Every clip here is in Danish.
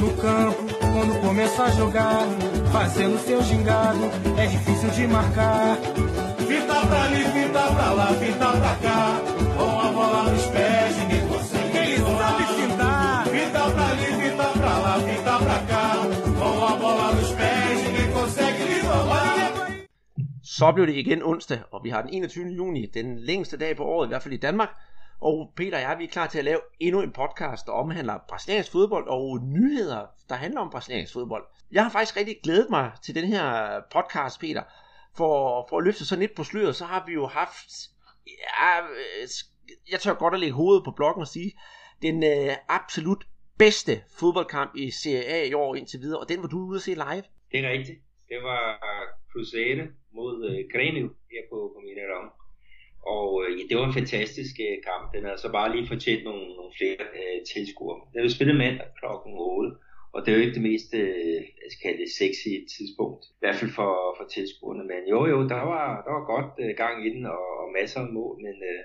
No campo, quando começa a jogar, fazendo seu gingado, é difícil de marcar. Fita pra ali, fita pra lá, fita pra cá, com a bola nos pés, ninguém consegue. Ele sabe fintar. Fita pra ali, fita pra lá, fita pra cá, com a bola nos pés, ninguém consegue lhe roubar. Så blev det igen onsdag, og vi har den 21. juni, den længste dag på året, i hvert fald i Danmark. Og Peter og jeg, vi er klar til at lave endnu en podcast, der omhandler brasiliansk fodbold og nyheder, der handler om brasiliansk fodbold. Jeg har faktisk rigtig glædet mig til den her podcast, Peter. For, for at løfte sådan lidt på sløret, så har vi jo haft, ja, jeg tør godt at lægge hovedet på blokken og sige, den øh, absolut bedste fodboldkamp i Serie A i år indtil videre, og den var du ude at se live. Det er rigtigt. Det var Crusade mod øh, Grêmio her på, på Mineirão. Og øh, ja, det var en fantastisk øh, kamp. Den har så bare lige fortjent nogle, nogle flere øh, tilskuere. Det blev spillet mandag kl. 8, og det er jo ikke det mest øh, jeg skal kalde det sexy tidspunkt. I hvert fald for, for tilskuerne. Men jo jo, der var, der var godt øh, gang i den, og, og masser af mål. Men, øh,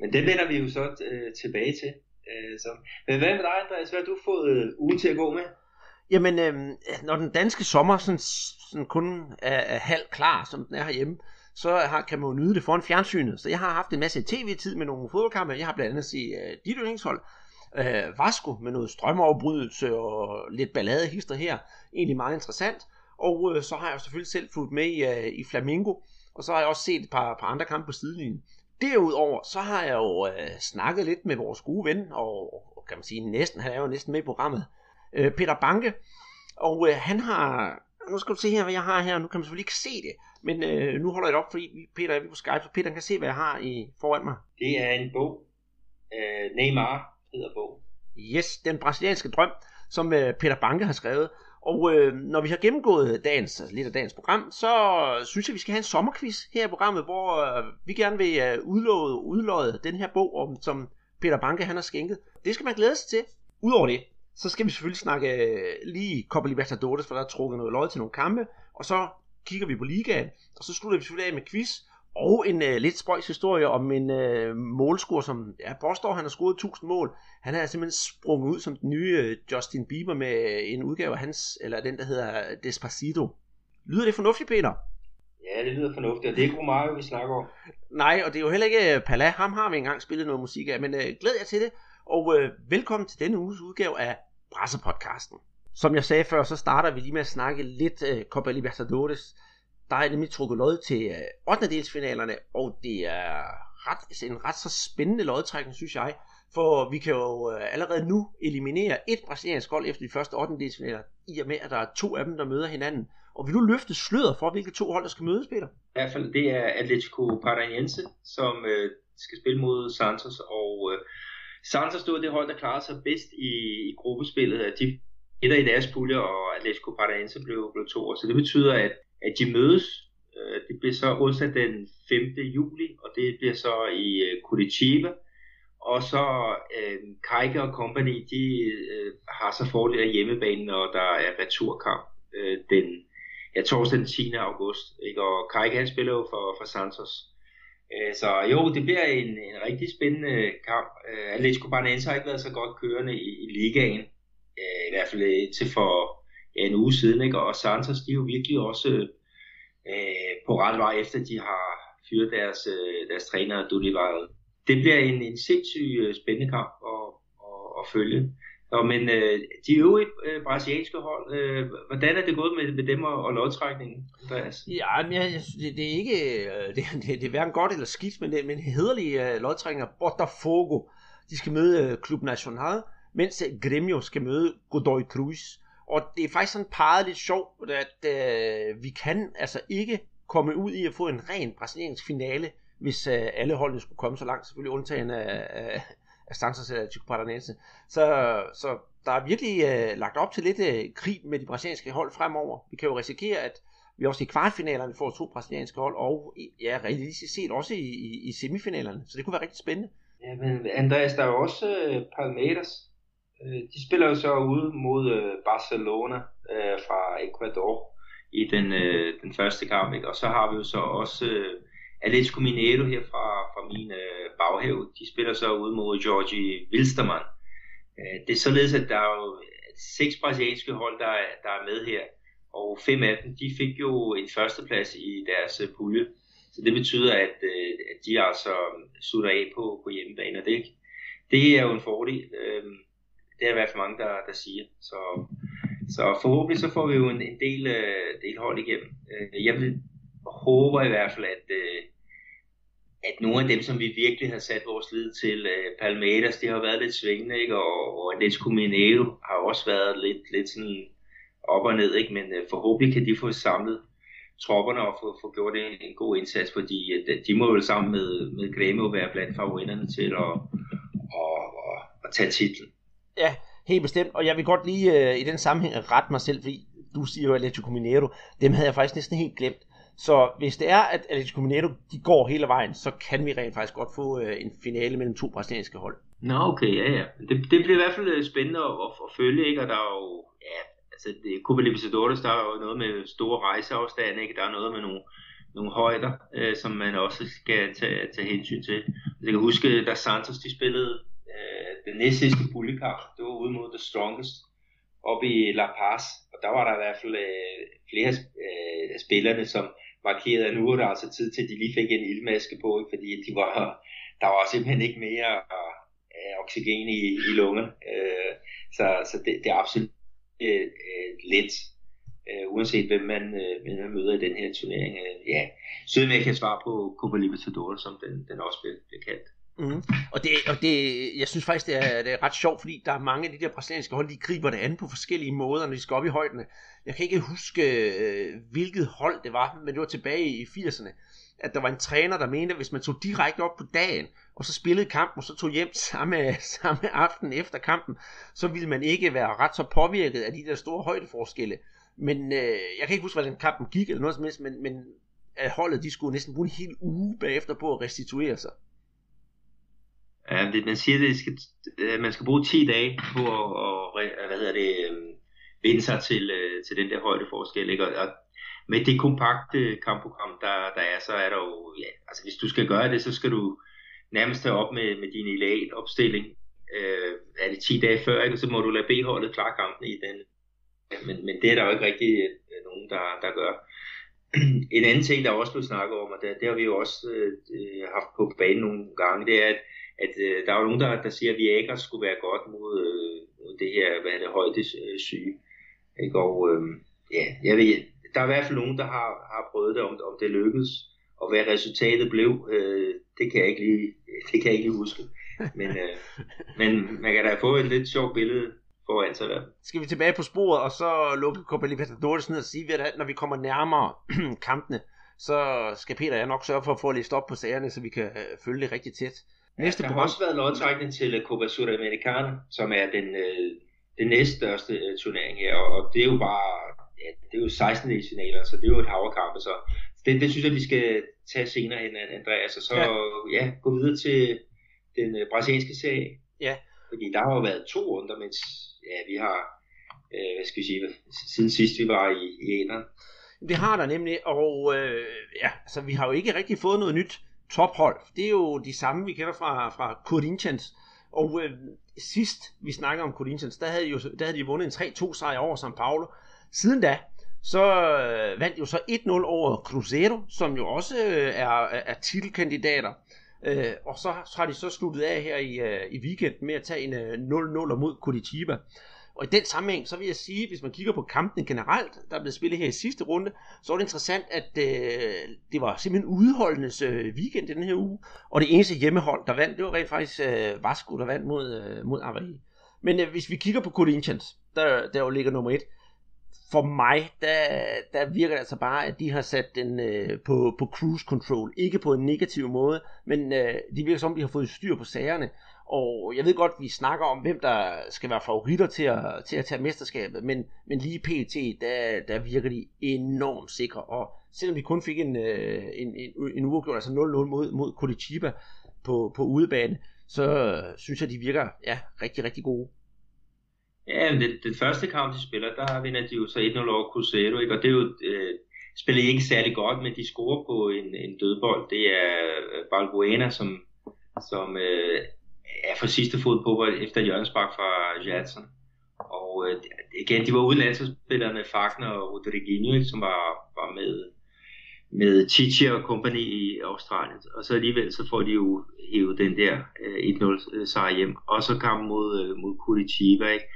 men det vender vi jo så øh, tilbage til. Øh, så. Men hvad med dig, Andreas? Hvad har du fået øh, ugen til at gå med? Jamen, øh, når den danske sommer sådan, sådan kun er, er halv klar, som den er herhjemme, så har, kan man jo nyde det foran fjernsynet. Så jeg har haft en masse tv-tid med nogle fodboldkampe. Jeg har blandt andet set øh, dit yndlingshold, øh, Vasco, med noget strømmeoverbrydelse og lidt balladehister her. Egentlig meget interessant. Og øh, så har jeg selvfølgelig selv fulgt med i, øh, i Flamingo, og så har jeg også set et par, par andre kampe på sidelinjen. Derudover, så har jeg jo øh, snakket lidt med vores gode ven, og, og kan man sige næsten, han er jo næsten med i programmet, øh, Peter Banke, og øh, han har, nu skal du se her, hvad jeg har her, nu kan man selvfølgelig ikke se det, men uh, nu holder jeg det op, fordi Peter er på Skype, så Peter kan se, hvad jeg har i foran mig. Det er en bog. Uh, Neymar hedder bog. Yes, den brasilianske drøm, som uh, Peter Banke har skrevet. Og uh, når vi har gennemgået dagens, altså lidt af dagens program, så synes jeg, vi skal have en sommerquiz her i programmet, hvor uh, vi gerne vil uh, udlåde, udlåde den her bog, om, som Peter Banke han har skænket. Det skal man glæde sig til. Udover det, så skal vi selvfølgelig snakke uh, lige Copa Libertadores, for der er trukket noget lod til nogle kampe, og så kigger vi på ligaen, og så slutter vi selvfølgelig af med quiz, og en uh, lidt spøjs historie om en uh, målscorer, som jeg påstår, han har scoret 1000 mål. Han er simpelthen sprunget ud som den nye uh, Justin Bieber med en udgave af hans, eller den der hedder Despacito. Lyder det fornuftigt, Peter? Ja, det lyder fornuftigt, og det er ikke Romario, vi snakker om. Nej, og det er jo heller ikke Pala. Ham har vi engang spillet noget musik af, men uh, glæd jer til det. Og uh, velkommen til denne uges udgave af Brassepodcasten. Som jeg sagde før, så starter vi lige med at snakke lidt uh, Copa Libertadores. Der er nemlig trukket lod til øh, uh, 8. delsfinalerne, og det er ret, en ret så spændende lodtrækning, synes jeg. For vi kan jo uh, allerede nu eliminere et brasiliansk hold efter de første 8. delsfinaler, i og med, at der er to af dem, der møder hinanden. Og vil du løfte sløret for, hvilke to hold, der skal mødes, Peter? I hvert fald, det er Atletico Paranaense, som øh, skal spille mod Santos, og øh, Santos stod det hold, der klarede sig bedst i, i gruppespillet. De etter i deres pulje, og Atletico Paranaense blev, blev to år. Så det betyder, at, at de mødes. Øh, det bliver så onsdag den 5. juli, og det bliver så i øh, Curitiba. Og så øh, Kajke og company, de øh, har så fordel af hjemmebanen, og der er returkamp øh, den ja, torsdag den 10. august. Ikke? Og Kajke han spiller jo for, for Santos. Øh, så jo, det bliver en, en rigtig spændende kamp. Øh, Atletico Paranaense har ikke været så godt kørende i, i ligaen. Øh, I hvert fald øh, til for ja, en uge siden. Ikke? Og Santos, de er jo virkelig også øh, på ret vej efter, de har fyret deres, øh, deres træner, Dunival. Det bliver en, en sindssygt øh, spændende kamp at, at, at følge. Så, men øh, de øvrige øh, brasilianske hold, øh, hvordan er det gået med, med dem og, og lodtrækningen, Andreas? Ja, men jeg, det, det, er ikke øh, det, det, det er hverken godt eller skidt, men det men en øh, lodtrækninger, lodtrækning Botafogo. De skal møde øh, Club Nacional, mens uh, Grêmio skal møde Godoy Cruz. Og det er faktisk sådan parret lidt sjovt, at øh, vi kan altså ikke komme ud i at få en ren brasiliansk finale, hvis øh, alle holdene skulle komme så langt, selvfølgelig undtagen af, af, af Santos eller Chico Paranaense. Så, så der er virkelig øh, lagt op til lidt øh, krig med de brasilianske hold fremover. Vi kan jo risikere, at vi også i kvartfinalerne får to brasilianske hold, og ja, realistisk set også i, i, i semifinalerne. Så det kunne være rigtig spændende. Ja, men Andreas, der er jo også øh, Palmeiras. Øh, de spiller jo så ude mod øh, Barcelona øh, fra Ecuador i den, øh, den første kamp. Ikke? Og så har vi jo så også øh, Atletico Mineiro her fra, fra min øh, baghave. De spiller så ud mod Georgi Wilstermann. Øh, det er således, at der er jo seks brasilianske hold, der der er med her, og fem af dem, de fik jo en førsteplads i deres øh, pulje. Så det betyder, at, øh, at de altså um, slutter af på, på hjemmebane, og det, det er jo en fordel. Øh, det er i hvert fald mange, der, der siger. Så, så forhåbentlig så får vi jo en, en del, øh, del hold igennem. Øh, jeg vil, håber i hvert fald, at, øh, at nogle af dem, som vi virkelig har sat vores lid til, uh, Palmeiras, det har været lidt svingende, ikke? og, og Atletico Mineiro har også været lidt, lidt sådan op og ned, ikke? men øh, forhåbentlig kan de få samlet tropperne og få, få gjort en, en god indsats, fordi at, de må jo sammen med, med Grêmio være blandt favoritterne til at, at, at, at tage titlen. Ja, helt bestemt, og jeg vil godt lige uh, i den sammenhæng rette mig selv, fordi du siger jo Atletico Mineiro, dem havde jeg faktisk næsten helt glemt. Så hvis det er, at Atletico Mineiro de går hele vejen, så kan vi rent faktisk godt få øh, en finale mellem to brasilianske hold. Nå, okay, ja, ja. Det, det bliver i hvert fald øh, spændende at, at, at følge, ikke? Og der er jo, ja, altså det, Copa Libertadores, der er jo noget med store rejseafstande, ikke? Der er noget med nogle, nogle højder, øh, som man også skal tage, tage hensyn til. Jeg kan huske, da Santos de spillede øh, den næste sidste puljekamp, det var ude mod The Strongest, op i La Paz, og der var der i hvert fald øh, flere øh, spillerne, som markeret, at nu var der altså tid til, at de lige fik en ildmaske på, ikke? fordi de var, der var simpelthen ikke mere øh, oxygen i, i lungerne. Øh, så så det, det er absolut øh, øh, let, øh, uanset hvem man, øh, hvem man møder i den her turnering. Øh, ja, Sydamerika svar på Copa Libertadores, som den, den også bliver, bliver kaldt. Mm. Og, det, og det, jeg synes faktisk, det er, det er ret sjovt, fordi der er mange af de der brasilianske hold, de griber det an på forskellige måder, når de skal op i højdene. Jeg kan ikke huske, øh, hvilket hold det var, men det var tilbage i 80'erne, at der var en træner, der mente, at hvis man tog direkte op på dagen, og så spillede kampen, og så tog hjem samme, samme aften efter kampen, så ville man ikke være ret så påvirket af de der store højdeforskelle. Men øh, jeg kan ikke huske, hvordan kampen gik, eller noget som helst, men, men at holdet, de skulle næsten bruge en hel uge bagefter på at restituere sig. Ja, det, man siger, at skal, øh, man skal bruge 10 dage på at, at øh, hvad hedder det, øhm, vinde sig til, øh, til den der højdeforskel. Ikke? Og, og med det kompakte kampprogram, der, der er, så er der jo, ja, altså hvis du skal gøre det, så skal du nærmest tage op med, med din elite opstilling. Øh, er det 10 dage før, ikke? så må du lade B-holdet klare kampen i den. Men, men det er der jo ikke rigtig nogen, der, der gør. en anden ting, der også blev snakket om, og det, det har vi jo også øh, haft på banen nogle gange, det er, at at øh, der er jo nogen, der, der siger, at Viagra skulle være godt mod, øh, mod det her, hvad er det, højdesyge. syge. Ikke? Og øh, ja, jeg ved, der er i hvert fald nogen, der har, har prøvet det, om, om det lykkedes, og hvad resultatet blev, øh, det kan jeg ikke lige, det kan jeg ikke lige huske. Men, øh, men man kan da få et lidt sjovt billede foran sig der. Skal vi tilbage på sporet, og så lukke Copa Libertadores ned og sige, at når vi kommer nærmere kampene, så skal Peter og jeg nok sørge for at få læst op på sagerne, så vi kan øh, følge det rigtig tæt. Næste der har også været lodtrækning til øh, Copa Sudamericana, som er den, øh, den næststørste øh, turnering her, og det er jo bare, ja, det er jo 16 finaler, så det er jo et haverkamp, så det, det synes jeg, vi skal tage senere hen, Andreas, og så ja. ja gå videre til den øh, brasilianske serie. Ja. Fordi der har jo været to runder, mens ja, vi har, øh, hvad skal vi sige, siden sidst vi var i, i æderen. Det har der nemlig, og øh, ja, så vi har jo ikke rigtig fået noget nyt tophold. Det er jo de samme, vi kender fra, fra Corinthians. Og øh, sidst vi snakkede om Corinthians, der havde, jo, der havde de vundet en 3-2 sejr over São Paulo. Siden da, så øh, vandt de jo så 1-0 over Cruzeiro, som jo også øh, er, er titelkandidater. Øh, og så, så har de så sluttet af her i, øh, i weekenden med at tage en øh, 0-0 mod Curitiba. Og i den sammenhæng, så vil jeg sige, hvis man kigger på kampen generelt, der blev spillet her i sidste runde, så er det interessant, at øh, det var simpelthen udholdenes øh, weekend den her uge, og det eneste hjemmehold, der vandt, det var rent faktisk øh, Vasco, der vandt mod, øh, mod Avaí. Men øh, hvis vi kigger på Corinthians, der, der jo ligger nummer et, for mig, der, der virker det altså bare, at de har sat den øh, på, på cruise control. Ikke på en negativ måde, men øh, de virker som, de har fået styr på sagerne. Og jeg ved godt, vi snakker om, hvem der skal være favoritter til at, til at tage mesterskabet, men, men lige pt, der, der virker de enormt sikre. Og selvom vi kun fik en, øh, en, en, en uafgjort, altså 0-0 mod, mod Curitiba på, på udebane, så synes jeg, de virker ja, rigtig, rigtig gode. Ja, men det, det første kamp, de spiller, der vinder de jo så 1-0 over Cruzeiro, ikke? og det er jo, øh, spiller ikke særlig godt, men de scorer på en, en dødbold. Det er øh, Balbuena, som, som øh, er for sidste fod på efter hjørnespark fra Jadson. Og øh, igen, de var uden landsholdsspillerne Fagner og Rodriguinho, som var, var med, med Chichi og kompagni i Australien. Og så alligevel så får de jo hævet den der øh, 1-0 øh, sejr hjem. Og så kampen mod, øh, mod Curitiba, ikke?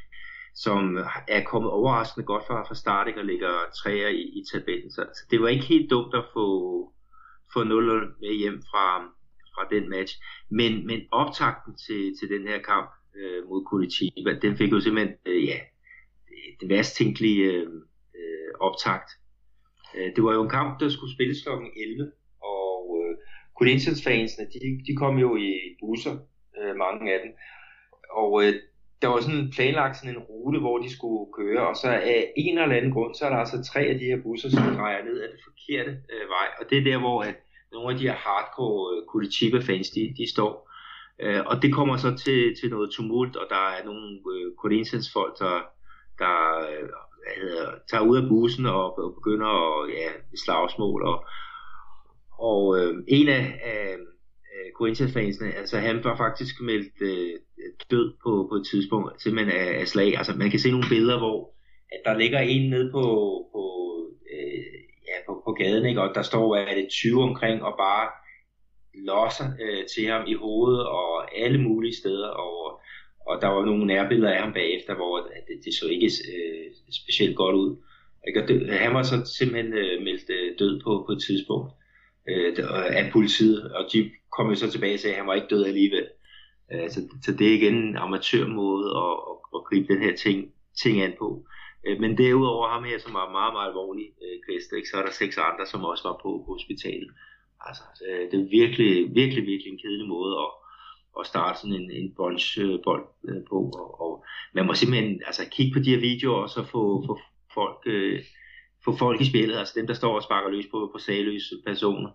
som er kommet overraskende godt fra, fra start ikke? og ligger træer i, i tabellen. Så, så det var ikke helt dumt at få, få 0 med hjem fra, fra den match. Men, men optakten til, til den her kamp øh, mod Curitiba, den fik jo simpelthen, øh, ja, det værst tænkelige øh, øh, optakt. Øh, det var jo en kamp, der skulle spilles kl. 11, og øh, Corinthians fansene, de, de kom jo i busser, øh, mange af dem, og øh, der var sådan planlagt sådan en rute, hvor de skulle køre, og så af en eller anden grund, så er der altså tre af de her busser, som drejer ned af det forkerte øh, vej, og det er der, hvor at nogle af de her hardcore øh, Curitiba-fans, de, de står. Øh, og det kommer så til, til noget tumult, og der er nogle øh, Corinthians-folk, der, der øh, hvad hedder, tager ud af bussen og, og begynder at ja, slagsmål. Og, og øh, en af, af Corinthians-fansene, altså han var faktisk meldt øh, død på, på et tidspunkt, simpelthen af, af slag. Altså man kan se nogle billeder, hvor at der ligger en nede på, på, på, gaden, ikke? og der står, at det 20 omkring, og bare losser øh, til ham i hovedet og alle mulige steder, og, og der var nogle nærbilleder af ham bagefter, hvor det, det så ikke øh, specielt godt ud. Ikke? Og det, han var så simpelthen øh, meldt øh, død på, på et tidspunkt øh, af politiet, og de kom jo så tilbage og sagde, at han var ikke død alligevel. Øh, så, så det er igen en amatørmåde at, at, at gribe den her ting, ting an på. Øh, men derudover ham her, som var meget, meget alvorlig øh, ikke, så er der seks andre, som også var på, på hospitalet. Altså, øh, det er virkelig, virkelig, virkelig en kedelig måde at, at starte sådan en, en bold øh, på. Og, og man må simpelthen altså, kigge på de her videoer, og så få, få folk... Øh, få folk i spillet, altså dem, der står og sparker løs på, på sagløse personer,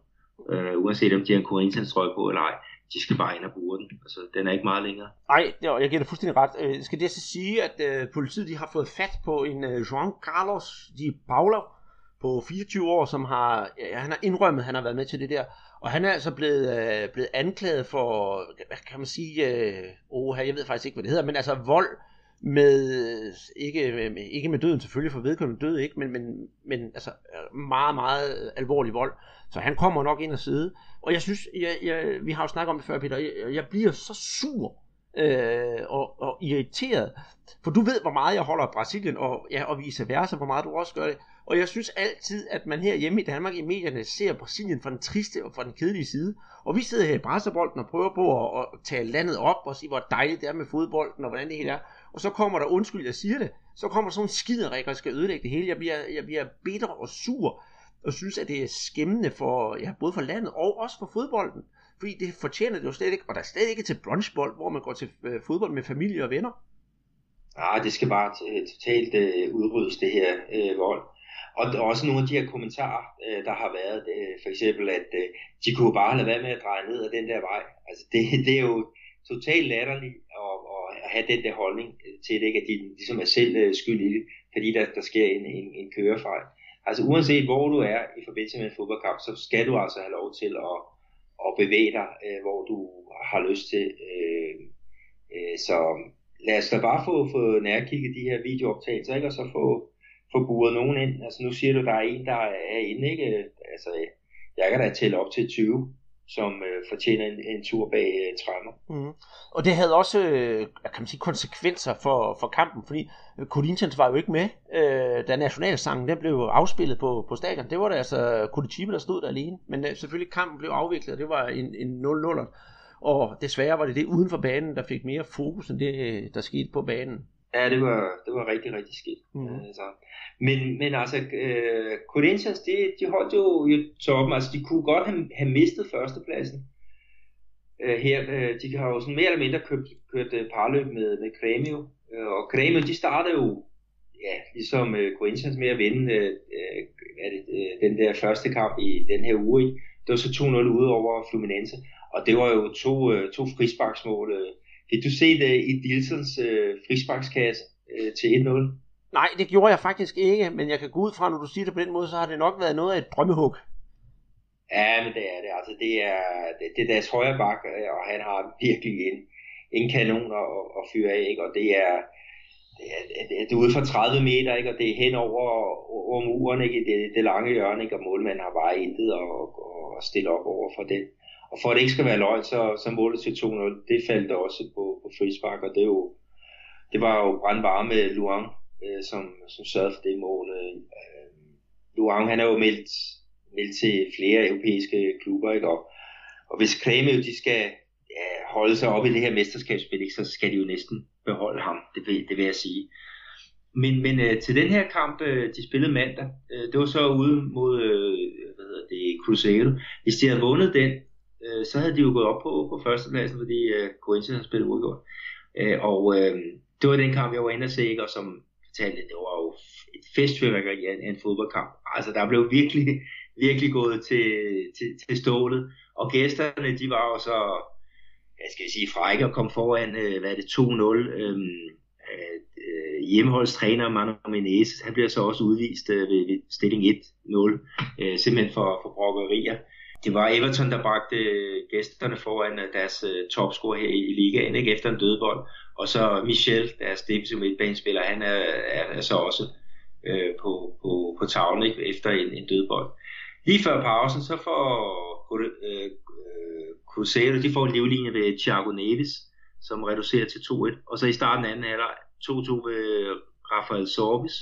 øh, uanset om de har en Corinthians trøje på eller ej, de skal bare ind og bruge den. Altså, den er ikke meget længere. Nej, jeg giver det fuldstændig ret. Øh, skal det så sige, at øh, politiet de har fået fat på en øh, Juan Carlos de Paula på 24 år, som har, ja, han har indrømmet, at han har været med til det der. Og han er altså blevet, øh, blevet anklaget for, hvad kan man sige, øh, oh, jeg ved faktisk ikke, hvad det hedder, men altså vold med ikke, ikke med døden selvfølgelig, for vedkommende død ikke, men, men, men altså meget, meget alvorlig vold. Så han kommer nok ind og sidde. Og jeg synes, jeg, jeg, vi har jo snakket om det før, Peter, jeg, jeg bliver så sur øh, og, og irriteret, for du ved, hvor meget jeg holder af Brasilien, og, ja, og vice versa, hvor meget du også gør det. Og jeg synes altid, at man her hjemme i Danmark i medierne ser Brasilien fra den triste og fra den kedelige side. Og vi sidder her i Brasserbolden og prøver på at, at tale landet op og sige, hvor dejligt det er med fodbolden og hvordan det hele er og så kommer der, undskyld, jeg siger det, så kommer der sådan en skiderik, der skal ødelægge det hele. Jeg bliver, jeg bliver bitter og sur, og synes, at det er skæmmende for, ja, både for landet og også for fodbolden. Fordi det fortjener det jo slet ikke, og der er slet ikke til brunchbold, hvor man går til øh, fodbold med familie og venner. Ah, det skal bare totalt øh, udryddes, det her øh, vold. Og også nogle af de her kommentarer, øh, der har været, øh, for eksempel, at øh, de kunne bare lade være med at dreje ned ad den der vej. Altså, det, det er jo totalt latterligt og, og at have den der holdning til det, ikke? at de ligesom er selv øh, skyld i det, fordi der, der sker en, en, en kørefejl. Altså uanset hvor du er i forbindelse med en fodboldkamp, så skal du altså have lov til at, at bevæge dig, øh, hvor du har lyst til. Øh, øh, så lad os da bare få, få nærkigget de her videooptagelser, ikke? og så få, få buret nogen ind. Altså nu siger du, der er en, der er inde, ikke? Altså, jeg kan da tælle op til 20 som øh, fortjener en, en tur bag øh, træmmer. Mm. Mm-hmm. Og det havde også øh, kan man sige, konsekvenser for, for kampen, fordi øh, Corinthians var jo ikke med, øh, da nationalsangen den blev afspillet på, på stadion. Det var der altså Curitiba, der stod der alene. Men øh, selvfølgelig kampen blev afviklet, og det var en, en 0-0. Og desværre var det det uden for banen, der fik mere fokus end det, øh, der skete på banen. Ja, det var, det var rigtig, rigtig skidt. Mm. Altså, men, men altså, øh, Corinthians, de, de holdt jo i toppen. Altså, de kunne godt have, have mistet førstepladsen. Øh, her, øh, de har jo sådan mere eller mindre købt, kørt øh, parløb med, med Grêmio. Øh, og Grêmio, de startede jo, ja, ligesom øh, Corinthians med at vinde øh, øh, det, øh, den der første kamp i den her uge. Det var så 2-0 ude over Fluminense. Og det var jo to, øh, to frisparksmål. Øh. Fik du set øh, i Dilsons øh, frisparkskasse øh, til 1-0? Nej, det gjorde jeg faktisk ikke, men jeg kan gå ud fra, når du siger det på den måde, så har det nok været noget af et drømmehug. Ja, men det er det. Altså, det er, det, det er deres højre bak, og han har virkelig en, en kanon at, at fyre af, ikke? og det er, det er ude for 30 meter, ikke? og det er hen over, over muren, ikke? Det, det lange hjørne, ikke? og målmanden har bare intet at, at stille op over for det. Og for at det ikke skal være løgn, så, så målet til 2-0, det faldt også på, på frispark, og det, er jo, det var jo brandvarme Luang, øh, som, som sørgede for det mål. Øh, øh, Luang, han er jo meldt, meldt til flere europæiske klubber, ikke? Og, og hvis jo de skal ja, holde sig op i det her mesterskabsspil, ikke? så skal de jo næsten beholde ham, det vil, det vil jeg sige. Men, men øh, til den her kamp, øh, de spillede mandag, øh, det var så ude mod øh, hvad hedder det, Cruzeiro. Hvis de havde vundet den, øh, så havde de jo gået op på, på førstepladsen, fordi øh, Corinthians havde spillet udgjort. Øh, og øh, det var den kamp, jeg var inde og se, ikke? og som fortalte, det var jo et festfyrværkeri af en, en fodboldkamp. Altså, der blev virkelig, virkelig gået til, til, til stålet. Og gæsterne, de var jo så, jeg skal sige, frække og kom foran, øh, hvad er det, 2-0. Øhm, øh, øh, hjemmeholdstræner Manu Menezes, han bliver så også udvist øh, ved, ved stilling 1-0, øh, simpelthen for, for brokkerier. Det var Everton, der bragte øh, gæsterne foran øh, deres øh, topscorer her i, i ligaen, ikke efter en dødbold. Og så Michel, deres defensive midtbanespiller, han er, er, er så også øh, på, på, på tavlen ikke, efter en, en dødbold. Lige før pausen, så får øh, Cruzeiro, de får en livlinje ved Thiago Neves, som reducerer til 2-1. Og så i starten af anden halvleg 2-2 ved Rafael Sorbis.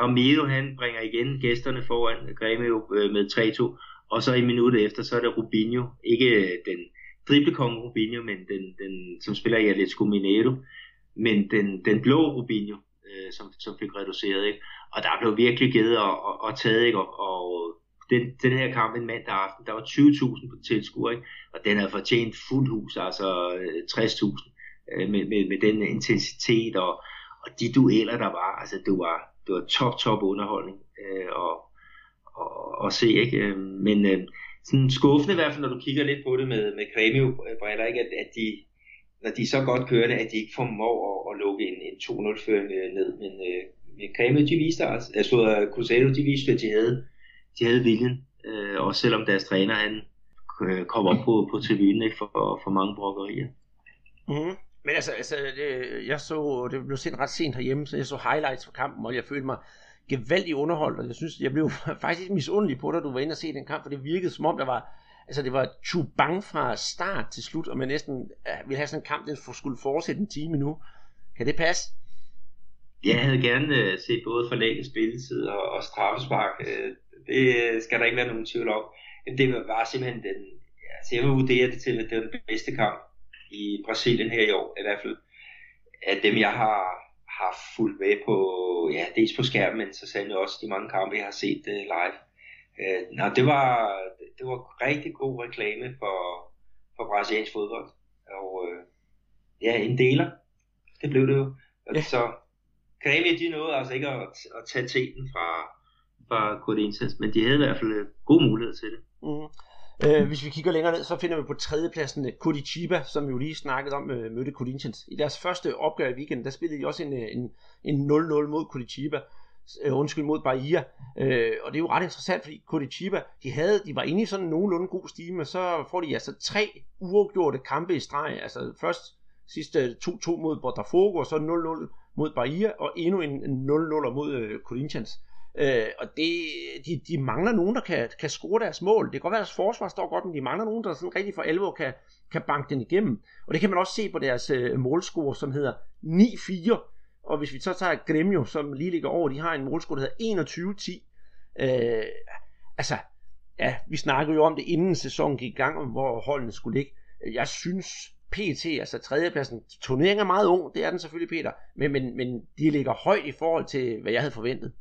Ramiro, han bringer igen gæsterne foran Grêmio øh, med 3-2. Og så i minuttet efter, så er det Rubinho. Ikke øh, den driblekonge Rubinho, men den, den, som spiller i Atletico Mineiro. Men den, den blå Rubinho, øh, som, som fik reduceret. Ikke? Og der blev virkelig givet og, og, og taget, ikke? Og, og den, den her kamp en mandag aften, der var 20.000 på tilskuer, ikke? og den havde fortjent fuld hus, altså øh, 60.000, øh, med, med, med den intensitet og, og de dueller, der var, altså det var, det var top, top underholdning øh, og, og, at se, ikke? Øh, men øh, sådan skuffende i hvert fald, når du kigger lidt på det med, med Kremio-briller, ikke? At, at de, når de så godt kørende, at de ikke formår at, at lukke en, en 2-0-føring øh, ned, men øh, Kremio, de viste altså, altså Cruzeiro, de viste, at de havde de havde viljen, øh, også selvom deres træner han øh, kom op på, på tribunen ikke, for, for mange brokkerier. Mm. Men altså, altså det, jeg så, det blev sendt ret sent herhjemme, så jeg så highlights fra kampen, og jeg følte mig gevaldigt underholdt, og jeg synes, jeg blev faktisk misundelig på dig, du var inde og se den kamp, for det virkede som om, der var, altså det var bang fra start til slut, og man næsten ville have sådan en kamp, den skulle fortsætte en time nu. Kan det passe? Jeg havde gerne øh, set både forlænget spilletid og, og straffespark. Øh, det skal der ikke være nogen tvivl om. Det var simpelthen den, altså jeg vil vurdere det til, at det var den bedste kamp i Brasilien her i år, i hvert fald af dem, jeg har, har fulgt med på, ja, dels på skærmen, men så sandelig også de mange kampe, jeg har set uh, live. Uh, nå, det var, det var rigtig god reklame for, for brasiliansk fodbold. Og uh, ja, en deler. Det blev det jo. Ja. Så Grêmio, de nåede altså ikke at, at tage teten fra, fra Corinthians, men de havde i hvert fald øh, god mulighed til det. Mm. Øh, hvis vi kigger længere ned, så finder vi på tredjepladsen øh, Curitiba, som vi jo lige snakkede om, øh, mødte Corinthians. I deres første opgør i weekenden, der spillede de også en, øh, en, en 0-0 mod Curitiba, øh, undskyld, mod Bahia. Øh, og det er jo ret interessant, fordi Curitiba, de, havde, de var inde i sådan en nogenlunde god stime, så får de altså tre uafgjorte kampe i streg. Altså først sidste 2-2 øh, mod Botafogo, og så 0-0 mod Bahia, og endnu en 0-0 mod øh, Corinthians. Øh, og det, de, de mangler nogen, der kan, kan score deres mål. Det kan godt være, at deres forsvar står godt, men de mangler nogen, der sådan rigtig for alvor kan, kan banke den igennem. Og det kan man også se på deres øh, målscore, som hedder 9-4. Og hvis vi så tager Gremio, som lige ligger over, de har en målscore, der hedder 21-10. Øh, altså, ja, vi snakkede jo om det inden sæsonen gik i gang, hvor holdene skulle ligge. Jeg synes, PT, altså tredjepladsen, turneringen er meget ung, det er den selvfølgelig, Peter, men, men, men de ligger højt i forhold til, hvad jeg havde forventet.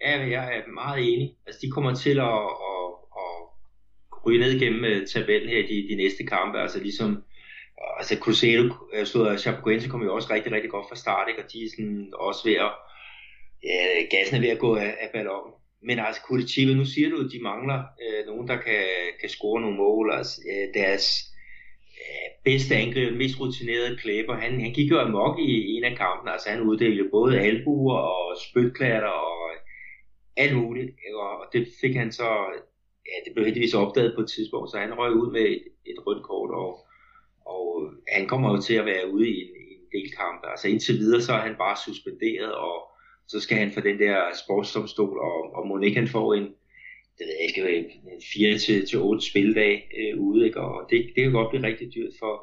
Ja, jeg er meget enig. Altså, de kommer til at, at, at ryge ned gennem øh, tabellen her de, de næste kampe. Altså, ligesom øh, altså Cruzeiro øh, stod og øh, Chapecoense kom jo også rigtig, rigtig godt fra start, ikke? og de er sådan også ved at, ja, gassen er ved at gå af, af ballonen. Men altså Curitiba, nu siger du, at de mangler øh, nogen, der kan, kan score nogle mål. Altså, øh, deres øh, bedste angriber, mest rutinerede klæber, han, han gik jo amok i en af kampene. Altså han uddelte både albuer og spytklatter og alt muligt, og det fik han så, ja, det blev heldigvis opdaget på et tidspunkt, så han røg ud med et, et rødt kort, og, og øh, han kommer jo til at være ude i en, en delkampe. Altså indtil videre, så er han bare suspenderet, og så skal han for den der sportsdomstol, og, og må ikke han får en, det ved jeg ikke, en 4 til, til 8 spildag øh, ude, ikke? og det, det kan godt blive rigtig dyrt for,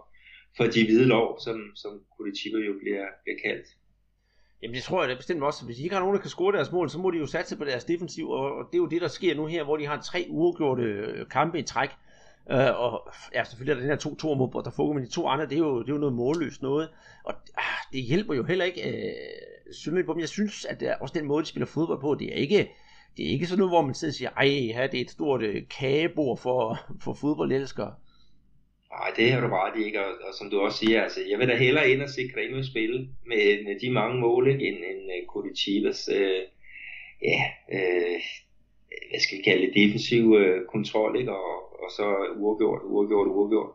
for de hvide lov, som, som Curitiba jo bliver, bliver kaldt. Jamen det tror jeg da bestemt også. Hvis de ikke har nogen, der kan score deres mål, så må de jo satse på deres defensiv, og det er jo det, der sker nu her, hvor de har tre uafgjorte øh, kampe i træk. Uh, og ja, selvfølgelig er der den her to to mod Botafogo, men de to andre, det er jo, det er jo noget målløst noget. Og uh, det hjælper jo heller ikke uh, synderligt på dem. Jeg synes, at det er også den måde, de spiller fodbold på, det er ikke, det er ikke sådan noget, hvor man sidder og siger, ej, her, det er et stort uh, kagebord for, for fodboldelskere. Nej, det har du ret i, ikke? Og, og, som du også siger, altså, jeg vil da hellere ind og se Grêmio spille med, med de mange mål, ikke, end, end øh, uh, Curitiba's, øh, ja, øh, hvad skal vi kalde det, defensiv øh, kontrol, ikke? Og, og så uafgjort, uafgjort, uafgjort.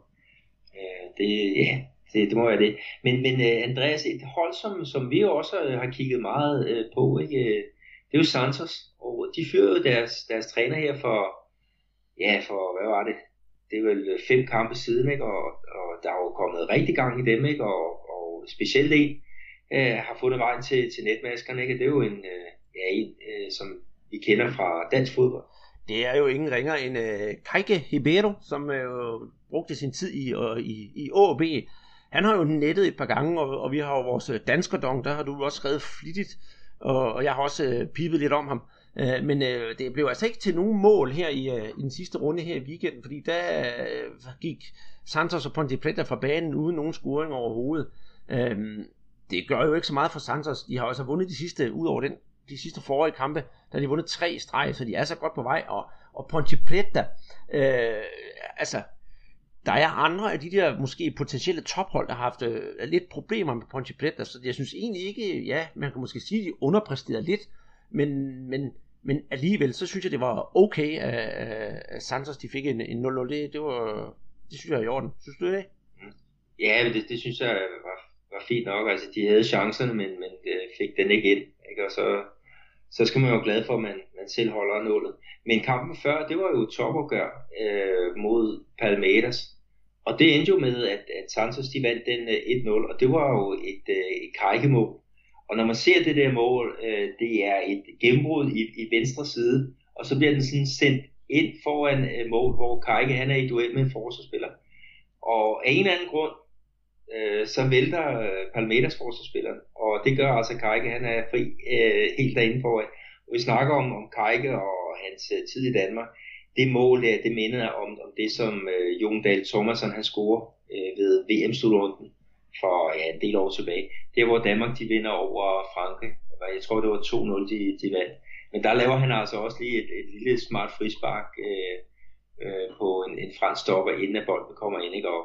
Øh, det, ja, det, det må være det. Men, men uh, Andreas, et hold, som, som vi også øh, har kigget meget uh, på, ikke? det er jo Santos, og de fyrede deres, deres træner her for, ja, for, hvad var det, det er vel fem kampe siden, ikke? Og, og der er jo kommet rigtig gang i dem, ikke? Og, og specielt en øh, har fundet vejen til, til netmaskerne, ikke? Det er jo en, øh, ja, en øh, som vi kender fra dansk fodbold. Det er jo ingen ringer end øh, Kajke Hibero, som øh, brugte sin tid i, øh, i, i AAB. Han har jo nettet et par gange, og, og vi har jo vores øh, danskerdong, der har du også skrevet flittigt, og, og jeg har også øh, pipet lidt om ham. Øh, Øh, men øh, det blev altså ikke til nogen mål her i, øh, i den sidste runde her i weekenden, fordi der øh, gik Santos og Ponte Preta fra banen uden nogen scoring overhovedet. Øh, det gør jo ikke så meget for Santos. De har også vundet de sidste, ud over den, de sidste forrige kampe, der har de vundet tre streg, så de er så godt på vej. Og, og Ponte Preta, øh, altså, der er andre af de der måske potentielle tophold, der har haft øh, lidt problemer med Ponte Preta, så jeg synes egentlig ikke, ja, man kan måske sige, at de underpræsterede lidt, men, men, men alligevel, så synes jeg, det var okay, at, at Santos de fik en, en 0-0. Det, det, var, det synes jeg er i orden. Synes du det? Ja, men det, det synes jeg var, var fint nok. Altså, de havde chancerne, men, men øh, fik den ikke ind. Ikke? Og så, så skal man jo være glad for, at man, man selv holder nullet. Men kampen før, det var jo topopgør øh, mod Palmeiras. Og det endte jo med, at, at Santos de vandt den øh, 1-0, og det var jo et, øh, et kajkemål. Og når man ser det der mål, øh, det er et gennembrud i, i venstre side, og så bliver den sådan sendt ind foran øh, mål, hvor Kajke han er i duel med en forsvarsspiller. Og af en eller anden grund, øh, så vælter øh, Palmeters forsvarsspilleren, og det gør altså Kajke, han er fri øh, helt derinde foran. Og vi snakker om, om Kajke og hans øh, tid i Danmark. Det mål der, det minder om, om det, som øh, Jon Dahl Thomasson han scorer øh, ved VM-slutrunden for ja, en del år tilbage. Det er, hvor Danmark de vinder over Frankrig. Jeg tror, det var 2-0, de, de vandt. Men der laver han altså også lige et, et lille smart frispark øh, øh, på en, en fransk stopper, inden at bolden kommer ind. Ikke? Og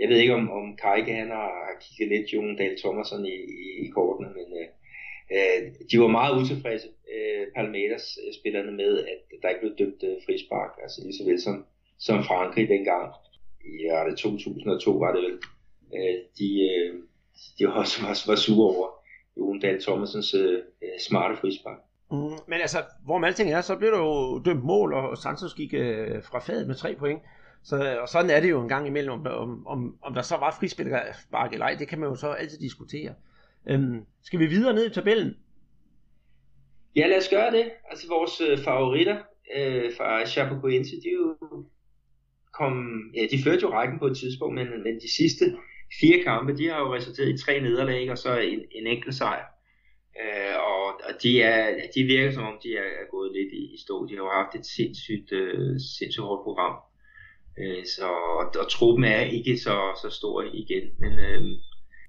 jeg ved ikke, om, om Kajke han har, har kigget lidt Jon Dahl Thomasson i, i, i kortene, men øh, øh de var meget utilfredse, øh, Palmeiras-spillerne, øh, med, at der ikke blev dømt øh, frispark, altså lige så vel som, som Frankrig dengang. I ja, det 2002 var det vel øh, de, øh, de også var, var sure over Jon Dahl Thomasens øh, smarte frispark. Mm, men altså, hvor med alting er, så blev der jo dømt mål, og Santos gik øh, fra fadet med tre point. Så, og sådan er det jo en gang imellem, om, om, om, om der så var frispilspark eller ej, det kan man jo så altid diskutere. Øhm, skal vi videre ned i tabellen? Ja, lad os gøre det. Altså vores øh, favoritter øh, fra Chapecoense, de jo kom, ja, de førte jo rækken på et tidspunkt, men, men de sidste fire kampe, de har jo resulteret i tre nederlag og så en, en enkelt sejr. Øh, og, og de, er, de virker som om, de er, er gået lidt i, i stå. De har jo haft et sindssygt, øh, sindssygt hårdt program. Øh, så, og, og truppen er ikke så, så stor igen. Men øh,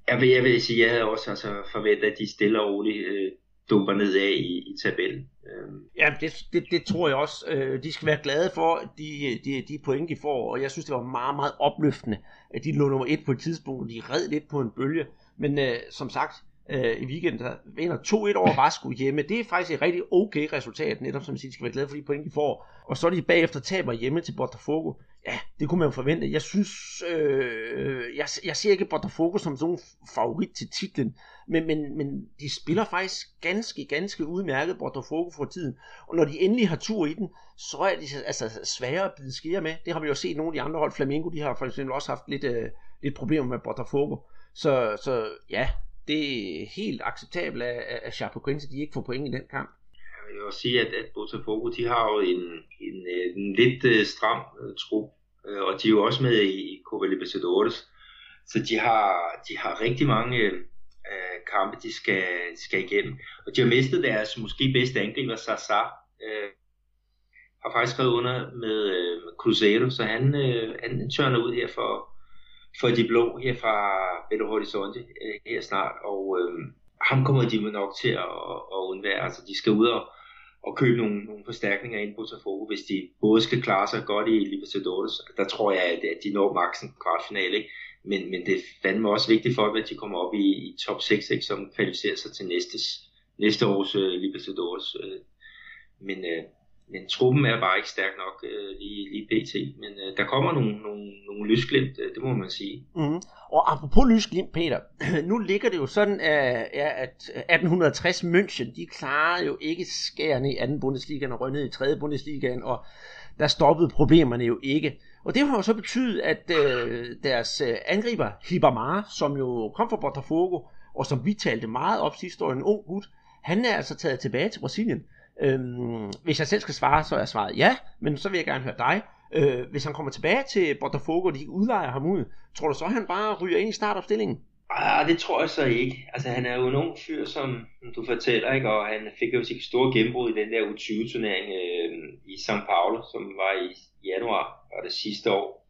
jeg, vil, jeg vil sige, jeg havde også altså, forventet, at de stille og roligt øh, dumper nedad i, i tabellen. Øh, Ja, det, det, det tror jeg også. Øh, de skal være glade for de, de, de point, de får, og jeg synes, det var meget, meget opløftende, at de lå nummer et på et tidspunkt, og de red lidt på en bølge. Men øh, som sagt, øh, i weekenden, der vinder 2-1 over Vasco hjemme. Det er faktisk et rigtig okay resultat, netop som jeg siger, de skal være glade for de point, de får. Og så er de bagefter taber hjemme til Botafogo. Ja, det kunne man forvente. Jeg synes, øh, jeg, jeg ser ikke Botafogo som sådan en favorit til titlen, men, men, men de spiller faktisk ganske, ganske udmærket Botafogo for tiden. Og når de endelig har tur i den, så er de altså svære at bide skære med. Det har vi jo set nogle af de andre hold. Flamengo, de har for eksempel også haft lidt, øh, lidt problemer med Botafogo. Så, så ja, det er helt acceptabelt, at, at Quince de ikke får point i den kamp. Jeg vil også sige, at, at Botafogo, de har jo en, en, øh, en lidt uh, stram uh, trup, Øh, og de er jo også med i, Copa Libertadores, så de har, de har rigtig mange øh, kampe, de skal, skal igennem. Og de har mistet deres måske bedste angriber, Sasa, øh, har faktisk skrevet under med øh, Cruzeiro, så han, øh, han tørner ud her for, for de blå her fra Belo Horizonte øh, her snart, og øh, ham kommer de nok til at, at undvære. Altså, de skal ud og, og købe nogle, nogle forstærkninger ind på Botafogo, hvis de både skal klare sig godt i Libertadores. Der tror jeg, at, at de når maksen kvartfinale, ikke? Men, men det er fandme også vigtigt for dem, at de kommer op i, i top 6, ikke? som kvalificerer sig til næstes, næste års uh, Libertadores. Uh, men, uh, men truppen er bare ikke stærk nok øh, lige, lige pt. Men øh, der kommer nogle, nogle, nogle lysglimt, øh, det må man sige. Mm. Og apropos lysglimt, Peter, nu ligger det jo sådan, at 1860 øh, München, de klarede jo ikke skærende i anden Bundesliga og rønnede i tredje Bundesligaen, og der stoppede problemerne jo ikke. Og det har jo så betydet, at øh, deres øh, angriber, Hibamar, som jo kom fra Botafogo, og som vi talte meget op sidste år, en ung gut, han er altså taget tilbage til Brasilien. Øhm, hvis jeg selv skal svare, så er svaret ja, men så vil jeg gerne høre dig. Øh, hvis han kommer tilbage til Botafogo, og de udlejer ham ud, tror du så, at han bare ryger ind i startopstillingen? Ah, det tror jeg så ikke. Altså, han er jo en ung fyr, som du fortæller, ikke? og han fik jo sit store gennembrud i den der U20-turnering øh, i São Paulo, som var i januar, var det sidste år.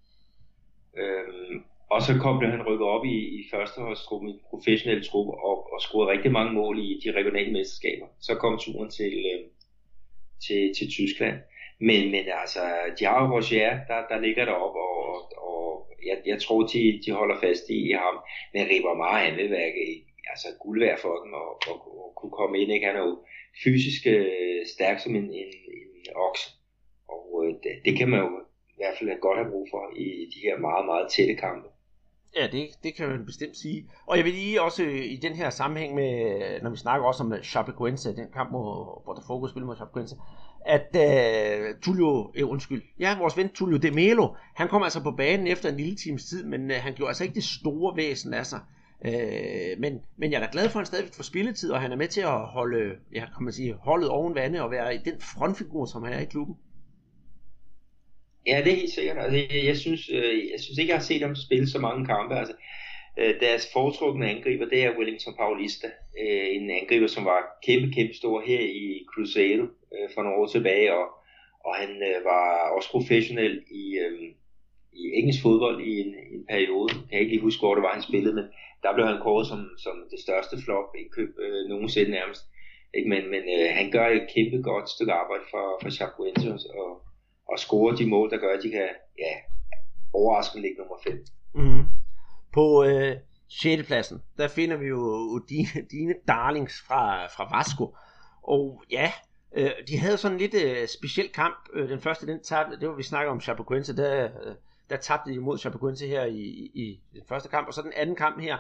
Øh, og så kom det, han rykket op i, i førsteholdsgruppen, i professionelle truppe, og, og scorede rigtig mange mål i de regionale mesterskaber. Så kom turen til, øh, til, til Tyskland. Men, men altså, de har jo Roger, der, der ligger deroppe, og, og jeg, jeg tror, de, de holder fast i, i ham. Men Ribber meget, han vil være altså, guld værd for dem, og, og, og, kunne komme ind. Ikke? Han er jo fysisk øh, stærk som en, en, en okse, og øh, det, det kan man jo i hvert fald godt have brug for i de her meget, meget tætte kampe. Ja, det, det kan man bestemt sige. Og jeg vil lige også øh, i den her sammenhæng med, når vi snakker også om øh, Chapecoense, den kamp, hvor, hvor der fokus spiller mod Chapecoense, at uh, Tullio, eh, undskyld, ja, vores ven Tullio De Melo, han kom altså på banen efter en lille times tid, men uh, han gjorde altså ikke det store væsen af sig. Uh, men, men jeg er da glad for, at han stadig får spilletid, og han er med til at holde, ja, kan man sige, holdet oven vande og være i den frontfigur, som han er i klubben. Ja, det er helt sikkert. Altså, jeg, jeg, synes, øh, jeg synes ikke, jeg har set dem spille så mange kampe. Altså, øh, deres foretrukne angriber, det er Wellington Paulista. Øh, en angriber, som var kæmpe, kæmpe stor her i Cruzeiro øh, for nogle år tilbage, og, og han øh, var også professionel i, øh, i engelsk fodbold i en, en periode. Jeg kan ikke lige huske, hvor det var, han spillede, men der blev han kåret som, som det største flop i køb øh, nogensinde nærmest. Ikke? Men, men øh, han gør et kæmpe godt stykke arbejde for, for Chapecoense, og, og score de mål, der gør, at de kan ja, overraskende ligge nummer 5. Mm. Mm-hmm. På øh, 6. pladsen, der finder vi jo dine, dine darlings fra, fra Vasco. Og ja, øh, de havde sådan en lidt øh, speciel kamp. Øh, den første, den tabte, det var vi snakker om Chapecoense, der, øh, der tabte de mod Chapecoense her i, i, i den første kamp. Og så den anden kamp her,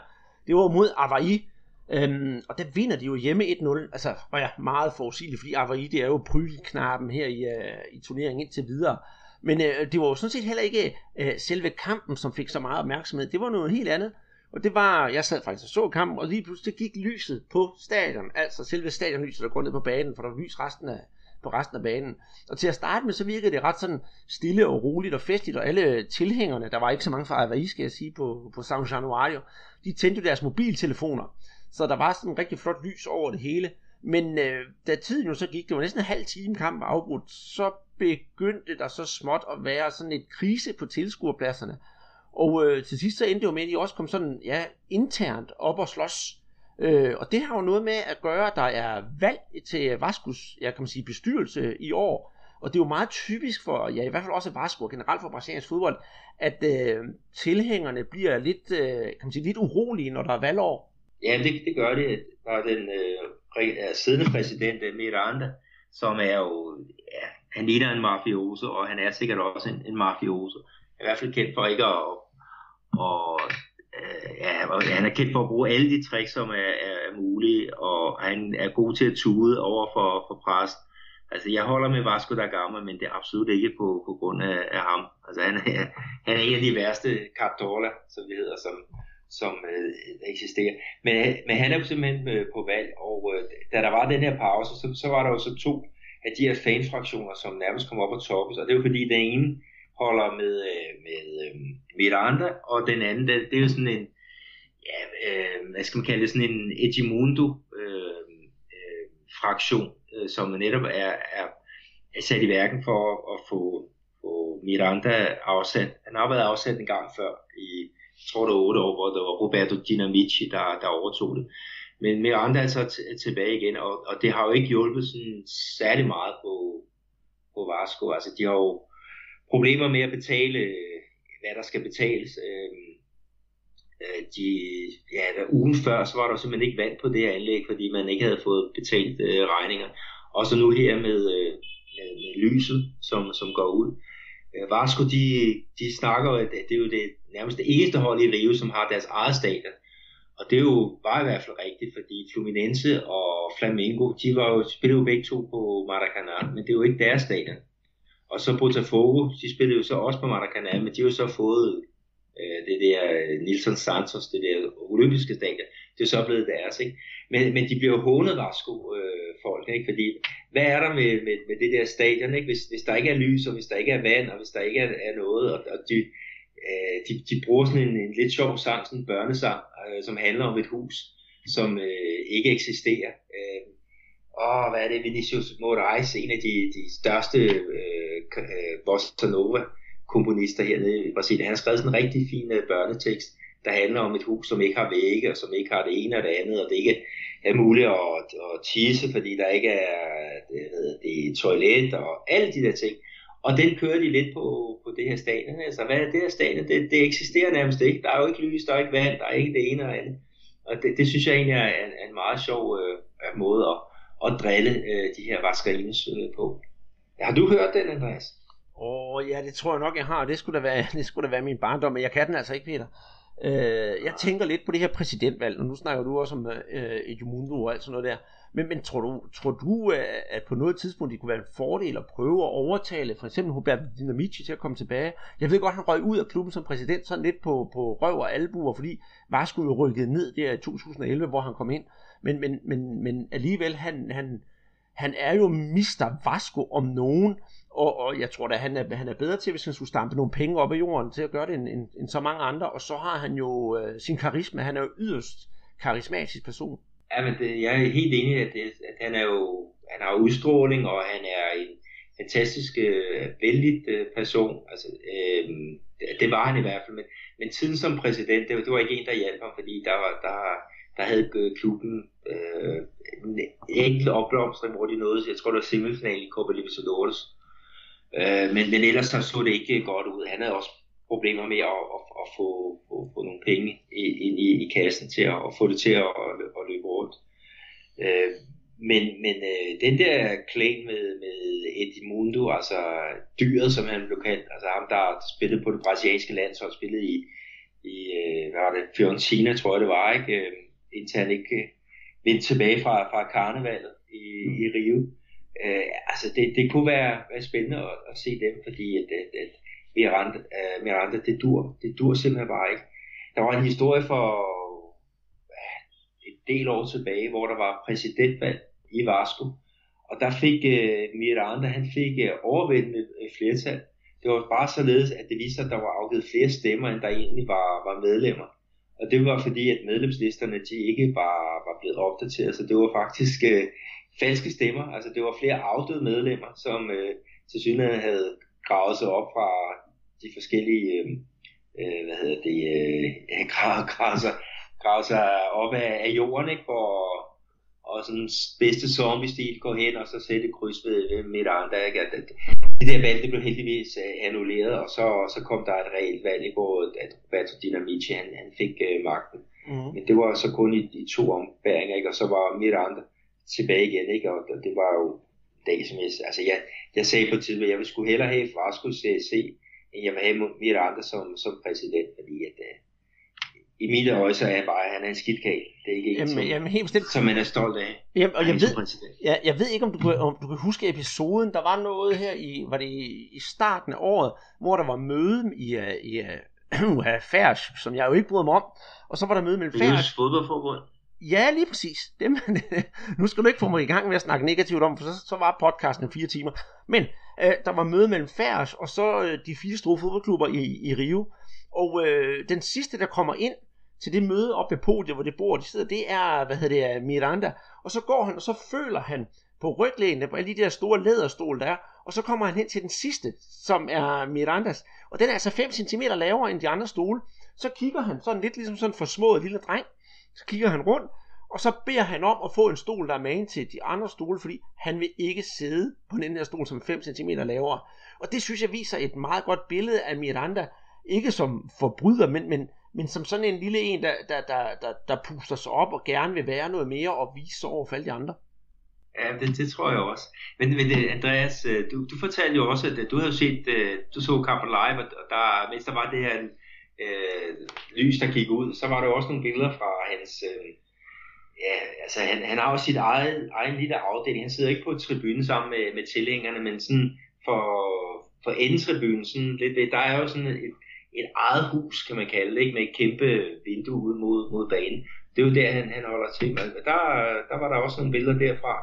det var mod Avaí, Øhm, og der vinder de jo hjemme 1-0, altså, og ja, meget forudsigeligt, fordi Avaí, det er jo prylknappen her i, uh, i turneringen indtil videre. Men uh, det var jo sådan set heller ikke uh, selve kampen, som fik så meget opmærksomhed. Det var noget helt andet. Og det var, jeg sad faktisk og så kampen, og lige pludselig gik lyset på stadion, altså selve stadionlyset, der går ned på banen, for der var lys resten af, på resten af banen. Og til at starte med, så virkede det ret sådan stille og roligt og festligt, og alle tilhængerne, der var ikke så mange fra Avaí, skal jeg sige, på, på San Januario, de tændte deres mobiltelefoner så der var sådan en rigtig flot lys over det hele. Men øh, da tiden jo så gik, det var næsten en halv time kamp afbrudt, så begyndte der så småt at være sådan et krise på tilskuerpladserne. Og øh, til sidst så endte det jo med, at de også kom sådan, ja, internt op og slås. Øh, og det har jo noget med at gøre, at der er valg til Vaskus, jeg kan man sige, bestyrelse i år. Og det er jo meget typisk for, ja i hvert fald også Vasco og generelt for brasiliansk fodbold, at øh, tilhængerne bliver lidt, øh, kan man sige, lidt urolige, når der er valgår. Ja, det, det gør det. Der den øh, siddende præsident, øh, Miranda, som er jo, ja, han ligner en mafioso, og han er sikkert også en, en mafioso. I hvert fald kendt for ikke at, og, øh, ja, han er kendt for at bruge alle de tricks, som er, er mulige, og han er god til at tude over for, for præst. Altså, jeg holder med Vasco da Gama, men det er absolut ikke på, på grund af, af ham. Altså, han er, han er en af de værste Captola, som vi hedder, som, som øh, eksisterer. Men, men han er jo simpelthen øh, på valg, og øh, da der var den her pause, så, så var der jo så to af de her fanfraktioner, som nærmest kom op og toppes, og det er jo fordi den ene holder med, øh, med øh, Miranda, og den anden, det, det er jo sådan en, ja, øh, hvad skal man kalde det, sådan en Edmundo øh, øh, fraktion, øh, som netop er, er, er sat i værken for at, at få, få Miranda afsat. Han har været afsat en gang før i tror det var 8 år, hvor det var Roberto Dinamici, der, der overtog det. Men Miranda er så t- tilbage igen, og, og det har jo ikke hjulpet sådan særlig meget på, på Vasco. Altså, de har jo problemer med at betale, hvad der skal betales. Øhm, øh, de, ja, der, ugen før, så var der simpelthen ikke vand på det her anlæg, fordi man ikke havde fået betalt øh, regninger. Og så nu her med, øh, med, med lyset, som, som går ud. Øh, Vasco, de, de snakker at det er jo det nærmest det eneste hold i Rio, som har deres eget stadion. Og det er jo bare i hvert fald rigtigt, fordi Fluminense og Flamengo, de var jo, spillede jo begge to på Maracanã, men det er jo ikke deres stadion. Og så Botafogo, de spillede jo så også på Maracanã, men de har jo så fået øh, det der Nilsson Santos, det der olympiske stadion, det er så blevet deres, ikke? Men, men de bliver jo hånet varsko øh, folk, ikke? Fordi, hvad er der med, med, med det der stadion, ikke? Hvis, hvis der ikke er lys, og hvis der ikke er vand, og hvis der ikke er, er noget, og, og de, øh, de, de bruger sådan en, en lidt sjov sang, sådan en børnesang, øh, som handler om et hus, som øh, ikke eksisterer. Øh, åh, hvad er det, Vinicius Moraes, en af de, de største øh, øh, bossa nova komponister hernede i Brasilien, han har skrevet sådan en rigtig fin øh, børnetekst, der handler om et hus, som ikke har vægge, og som ikke har det ene og det andet, og det ikke er muligt at, at tisse, fordi der ikke er det, det er toilet og alle de der ting. Og den kører de lidt på, på det her stadion. Altså, hvad er det her stadion? Det, det eksisterer nærmest ikke. Der er jo ikke lys, der er ikke vand, der er ikke det ene og andet. Og det, det synes jeg egentlig er en, en meget sjov øh, måde at, at drille øh, de her vaskerines øh, på. Har du hørt den, Andreas? Åh, oh, ja, det tror jeg nok, jeg har. Det skulle da være, det skulle da være min barndom, men jeg kan den altså ikke, Peter. Øh, jeg tænker lidt på det her præsidentvalg, og nu snakker du også om øh, Edmundo og alt sådan noget der. Men, men tror, du, tror du, øh, at på noget tidspunkt det kunne være en fordel at prøve at overtale for eksempel Hubert Dinamici til at komme tilbage? Jeg ved godt, han røg ud af klubben som præsident sådan lidt på, på røv og albuer, fordi Vasco jo rykket ned der i 2011, hvor han kom ind. Men, men, men, men alligevel, han, han, han er jo Mr. Vasco om nogen, og, og jeg tror da, han er, han er bedre til, hvis han skulle stampe nogle penge op af jorden, til at gøre det end, end, end så mange andre. Og så har han jo øh, sin karisma. Han er jo yderst karismatisk person. Ja, men det, jeg er helt enig i, at, det, at han er jo han har udstråling, og han er en fantastisk øh, vældig øh, person. Altså, øh, det, det var han i hvert fald. Men, men tiden som præsident, det, det var ikke en, der hjalp ham, fordi der, var, der, der havde øh, klubben øh, en enkelt opblomstring, hvor de nåede, jeg tror det var semifinalen i Copa Libertadores. Øh, men, men ellers så så det ikke godt ud. Han havde også problemer med at, at, at få, få, få nogle penge ind i, i kassen til at, at få det til at, at, løbe rundt. Øh, men men øh, den der claim med, med Eddie Mundo, altså dyret, som han blev kaldt, altså ham, der spillede på det brasilianske land, så spillede i, i øh, hvad var det, Fiorentina, tror jeg det var, ikke? Øh, indtil han ikke øh, vendte tilbage fra, fra karnevalet i, i Rio. Øh, altså det, det kunne være, være spændende at, at se dem, fordi at, at, at Miranda, uh, Miranda, det dur, det dur simpelthen bare ikke. Der var en historie for et del år tilbage, hvor der var præsidentvalg i Vasco, og der fik uh, Miranda, han fik uh, overvældende flertal. Det var bare således, at det viste sig, at der var afgivet flere stemmer, end der egentlig var, var medlemmer. Og det var fordi, at medlemslisterne de ikke var, var blevet opdateret, så det var faktisk uh, falske stemmer. Altså det var flere afdøde medlemmer, som uh, til synligheden havde gravet sig op fra de forskellige, øh, øh, hvad hedder det, øh, graver, graver, sig, graver sig op af, af jorden, ikke, for og sådan bedste zombie-stil gå hen og så sætte kryds ved, ved Miranda. Ikke? At, at, det der valg det blev heldigvis uh, annulleret, og så, så kom der et reelt valg, hvor at Roberto Dinamici han, han fik uh, magten. Mm. Men det var så kun i, i to ombæringer, ikke? og så var Miranda tilbage igen, ikke? og det var jo dag som jeg, altså jeg, jeg sagde på et tidspunkt, at jeg ville skulle hellere have Frasco CSC end jeg vil have Miranda som, som præsident, fordi at, uh, i mine øjne så er jeg bare, at han er en skidtkagel. Det er ikke en, jamen, som, jamen, helt bestemt. som man er stolt af. Jamen, og jeg ved, ja, jeg ved ikke, om du, kan, om du kan huske episoden. Der var noget her i, var det i, starten af året, hvor der var møde i, i, Færs, som jeg jo ikke bryder mig om. Og så var der møde mellem Færs. fodboldforbund. Ja, lige præcis. Dem, nu skal du ikke få mig i gang med at snakke negativt om, for så, så var podcasten fire timer. Men øh, der var møde mellem Færs og så øh, de fire store fodboldklubber i, i Rio. Og øh, den sidste, der kommer ind til det møde op ved podiet, hvor det bor, de sidder, det er, hvad hedder det, øh, Miranda. Og så går han, og så føler han på ryglænet på alle de der store læderstol der, og så kommer han hen til den sidste, som er Mirandas. Og den er altså 5 cm lavere end de andre stole. Så kigger han sådan lidt ligesom sådan en forsmået lille dreng. Så kigger han rundt, og så beder han om at få en stol, der er magen til de andre stole, fordi han vil ikke sidde på den her stol, som er 5 cm lavere. Og det synes jeg viser et meget godt billede af Miranda, ikke som forbryder, men, men, men som sådan en lille en, der, der, der, der, der puster sig op og gerne vil være noget mere og vise sig over for alle de andre. Ja, det, det tror jeg også. Men, men øh, Andreas, øh, du, du fortalte jo også, at øh, du havde set, du så kampen live, og der, mens der var det her øh, lys, der gik ud, så var der også nogle billeder fra hans, øh, ja, altså han, han har jo sit eget, egen lille afdeling, han sidder ikke på tribunen sammen med, med tilhængerne, men sådan for, for endetribunen, sådan lidt, der er jo sådan et, et eget hus, kan man kalde det, ikke? med et kæmpe vindue ud mod, mod banen. Det er jo der, han, han holder til. Men der, der var der også nogle billeder derfra,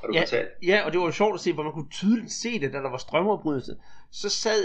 har du ja, fortalt. Ja, og det var jo sjovt at se, hvor man kunne tydeligt se det, da der var strømopbrydelse. Så sad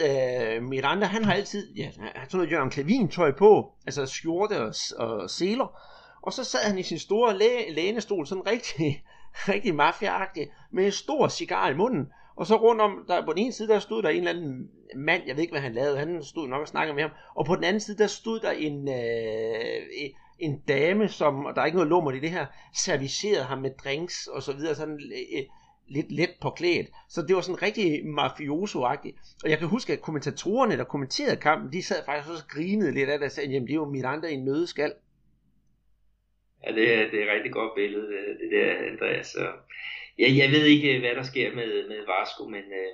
uh, Miranda, han har altid, ja, han sådan noget Jørgen Klavin tøj på, altså skjorte og, og seler. Og så sad han i sin store læ- lænestol, sådan rigtig, rigtig mafiaagtig, med en stor cigar i munden. Og så rundt om, der, på den ene side, der stod der en eller anden mand, jeg ved ikke, hvad han lavede, han stod nok og snakkede med ham. Og på den anden side, der stod der en, øh, en dame, som, og der er ikke noget lummer i det her, servicerede ham med drinks og så videre, sådan øh, lidt let påklædt. Så det var sådan rigtig mafioso-agtigt. Og jeg kan huske, at kommentatorerne, der kommenterede kampen, de sad faktisk også og grinede lidt af det, og sagde, jamen det er jo Miranda i en nødeskal. Ja, det er, det er et rigtig godt billede, øh, det der, Andreas. Så, ja, jeg ved ikke, øh, hvad der sker med, med Vasco, men, øh,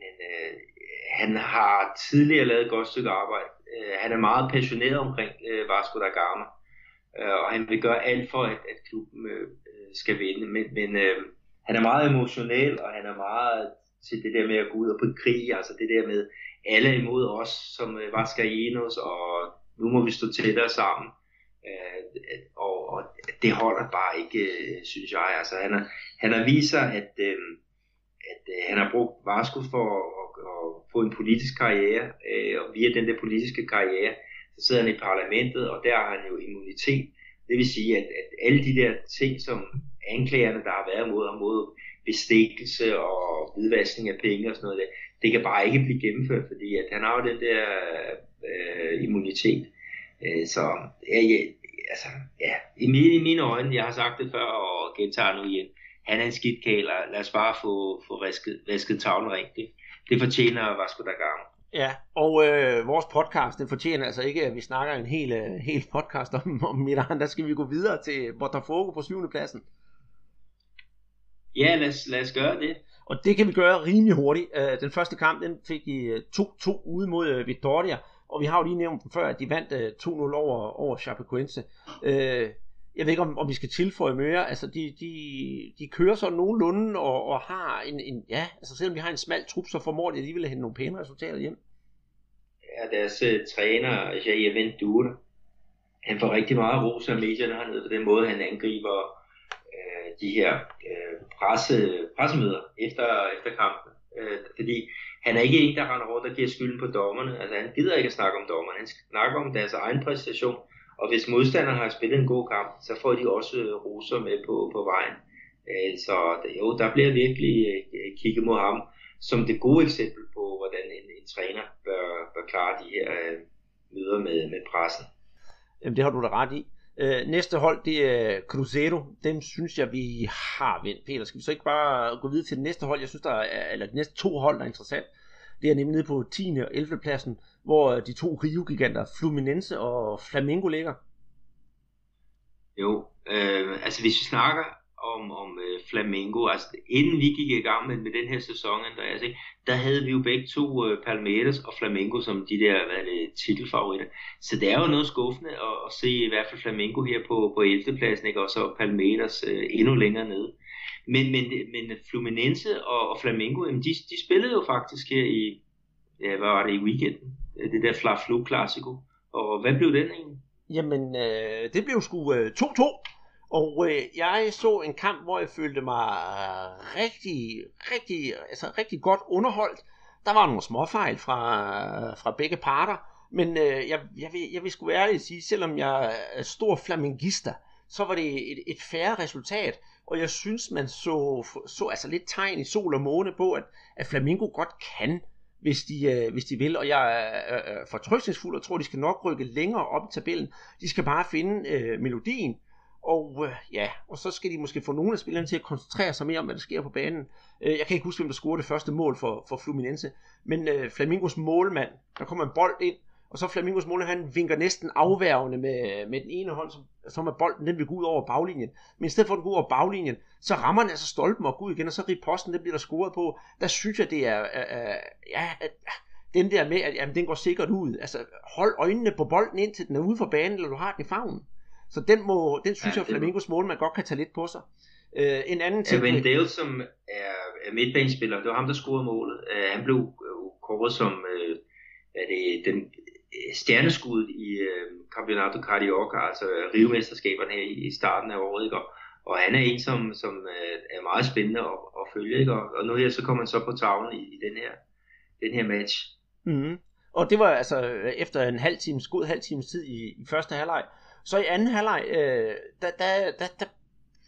men øh, han har tidligere lavet et godt stykke arbejde. Øh, han er meget passioneret omkring øh, Vasco da Gama øh, og han vil gøre alt for, at, at klubben øh, øh, skal vinde. Men, men øh, han er meget emotionel, og han er meget til det der med at gå ud og på krig, altså det der med alle imod os, som øh, var Skarinos, og nu må vi stå tættere sammen. Øh, og, og det holder bare ikke, øh, synes jeg. Altså, han, har, han har vist sig, at, øh, at øh, han har brugt Vasco for at, at få en politisk karriere, øh, og via den der politiske karriere, så sidder han i parlamentet, og der har han jo immunitet. Det vil sige, at, at alle de der ting, som anklagerne, der har været mod ham, mod bestikkelse og hvidvaskning af penge og sådan noget, det, det kan bare ikke blive gennemført, fordi at han har jo den der øh, immunitet. Øh, så ja, ja, altså, ja, i mine, i mine øjne, jeg har sagt det før og gentager nu igen, han er en skidt kæler. Lad os bare få, få vasket, vasket tavlen rigtigt. Det fortjener Vasco da Gama. Ja, og øh, vores podcast, den fortjener altså ikke, at vi snakker en hel, øh, hel podcast om, om Milan. Der skal vi gå videre til Botafogo på syvende pladsen. Ja, lad os, lad os gøre det. Og det kan vi gøre rimelig hurtigt. Øh, den første kamp, den fik de 2-2 øh, ude mod øh, Victoria. Og vi har jo lige nævnt før, at de vandt 2-0 over, over Chapecoense. Jeg ved ikke, om, om vi skal tilføje mere. Altså, de, de, de kører så nogenlunde og, og har en, en... Ja, altså selvom vi har en smal trup, så formår de alligevel at hente nogle pæne resultater hjem. Ja, deres uh, træner, altså, Jair Ventura, han får rigtig meget ros af medierne hernede på den måde, han angriber øh, de her øh, presse, pressemøder efter, efter kampen. Øh, fordi han er ikke en, der render rundt og giver skylden på dommerne. Altså, han gider ikke at snakke om dommerne. Han snakker om deres egen præstation og hvis modstanderen har spillet en god kamp, så får de også øh, roser med på, på vejen. Øh, så jo, der bliver virkelig øh, kigget mod ham som det gode eksempel på, hvordan en, en træner bør, bør klare de her møder med, med pressen. Jamen det har du da ret i. Øh, næste hold, det er Cruzeiro. Dem synes jeg, vi har vendt. Peter, skal vi så ikke bare gå videre til det næste hold? Jeg synes, der er, eller de næste to hold, der er interessant. Det er nemlig nede på 10. og 11. pladsen hvor øh, de to Rio-giganter, Fluminense og Flamengo ligger? Jo, øh, altså hvis vi snakker om, om øh, Flamengo, altså inden vi gik i gang med, med den her sæson, Andreas, altså, der havde vi jo begge to øh, Palmeiras og Flamengo som de der hvad er det, titelfavoritter. Så det er jo noget skuffende at, at se i hvert fald Flamengo her på, på 11. pladsen, ikke? og så Palmeiras øh, endnu længere nede. Men, men, men Fluminense og, og Flamengo, jamen, de, de spillede jo faktisk her i, ja, hvad var det, i weekenden. Øh, det der Fla Flu Classico, Og hvad blev den egentlig? Jamen, øh, det blev sgu øh, 2-2. Og øh, jeg så en kamp, hvor jeg følte mig rigtig, rigtig, altså rigtig godt underholdt. Der var nogle småfejl fra, fra begge parter, men øh, jeg, jeg, vil, jeg vil sgu ærligt sige, selvom jeg er stor flamingista, så var det et, et færre resultat, og jeg synes, man så, så altså lidt tegn i sol og måne på, at, at Flamingo godt kan, hvis de, øh, hvis de vil, og jeg er, øh, fortrystningsfuld og tror, de skal nok rykke længere op i tabellen. De skal bare finde øh, melodien, og øh, ja, og så skal de måske få nogle af spillerne til at koncentrere sig mere om, hvad der sker på banen. Øh, jeg kan ikke huske, hvem der scorede det første mål for, for Fluminense, men øh, Flamingos målmand, der kommer en bold ind, og så Flamingos målmand, han vinker næsten afværgende med, med den ene hånd, som, som er bolden, den vil gå ud over baglinjen. Men i stedet for at den går ud over baglinjen, så rammer den altså stolpen og går ud igen, og så riposten, den bliver der scoret på. Der synes jeg, det er, er, er ja, at, den der med, at jamen, den går sikkert ud. Altså, hold øjnene på bolden indtil den er ude for banen, eller du har den i favnen. Så den, må, den synes ja, jeg, Flamingos mål, man godt kan tage lidt på sig. Uh, en anden ting... Ja, Vendale, som er, er midtbanespiller, det var ham, der scorede målet. Uh, han blev kåret som er det, den stjerneskuddet i øh, Campeonato Carioca, altså rivemesterskaberne her i, i starten af året. Ikke? Og, og han er en, som, som øh, er meget spændende at, at følge. Ikke? Og, og nu her, så kommer han så på tavlen i, i den, her, den her match. Mm-hmm. Og det var altså øh, efter en halv times, god halv times tid i, i første halvleg, så i anden halvleg, øh, der, der, der, der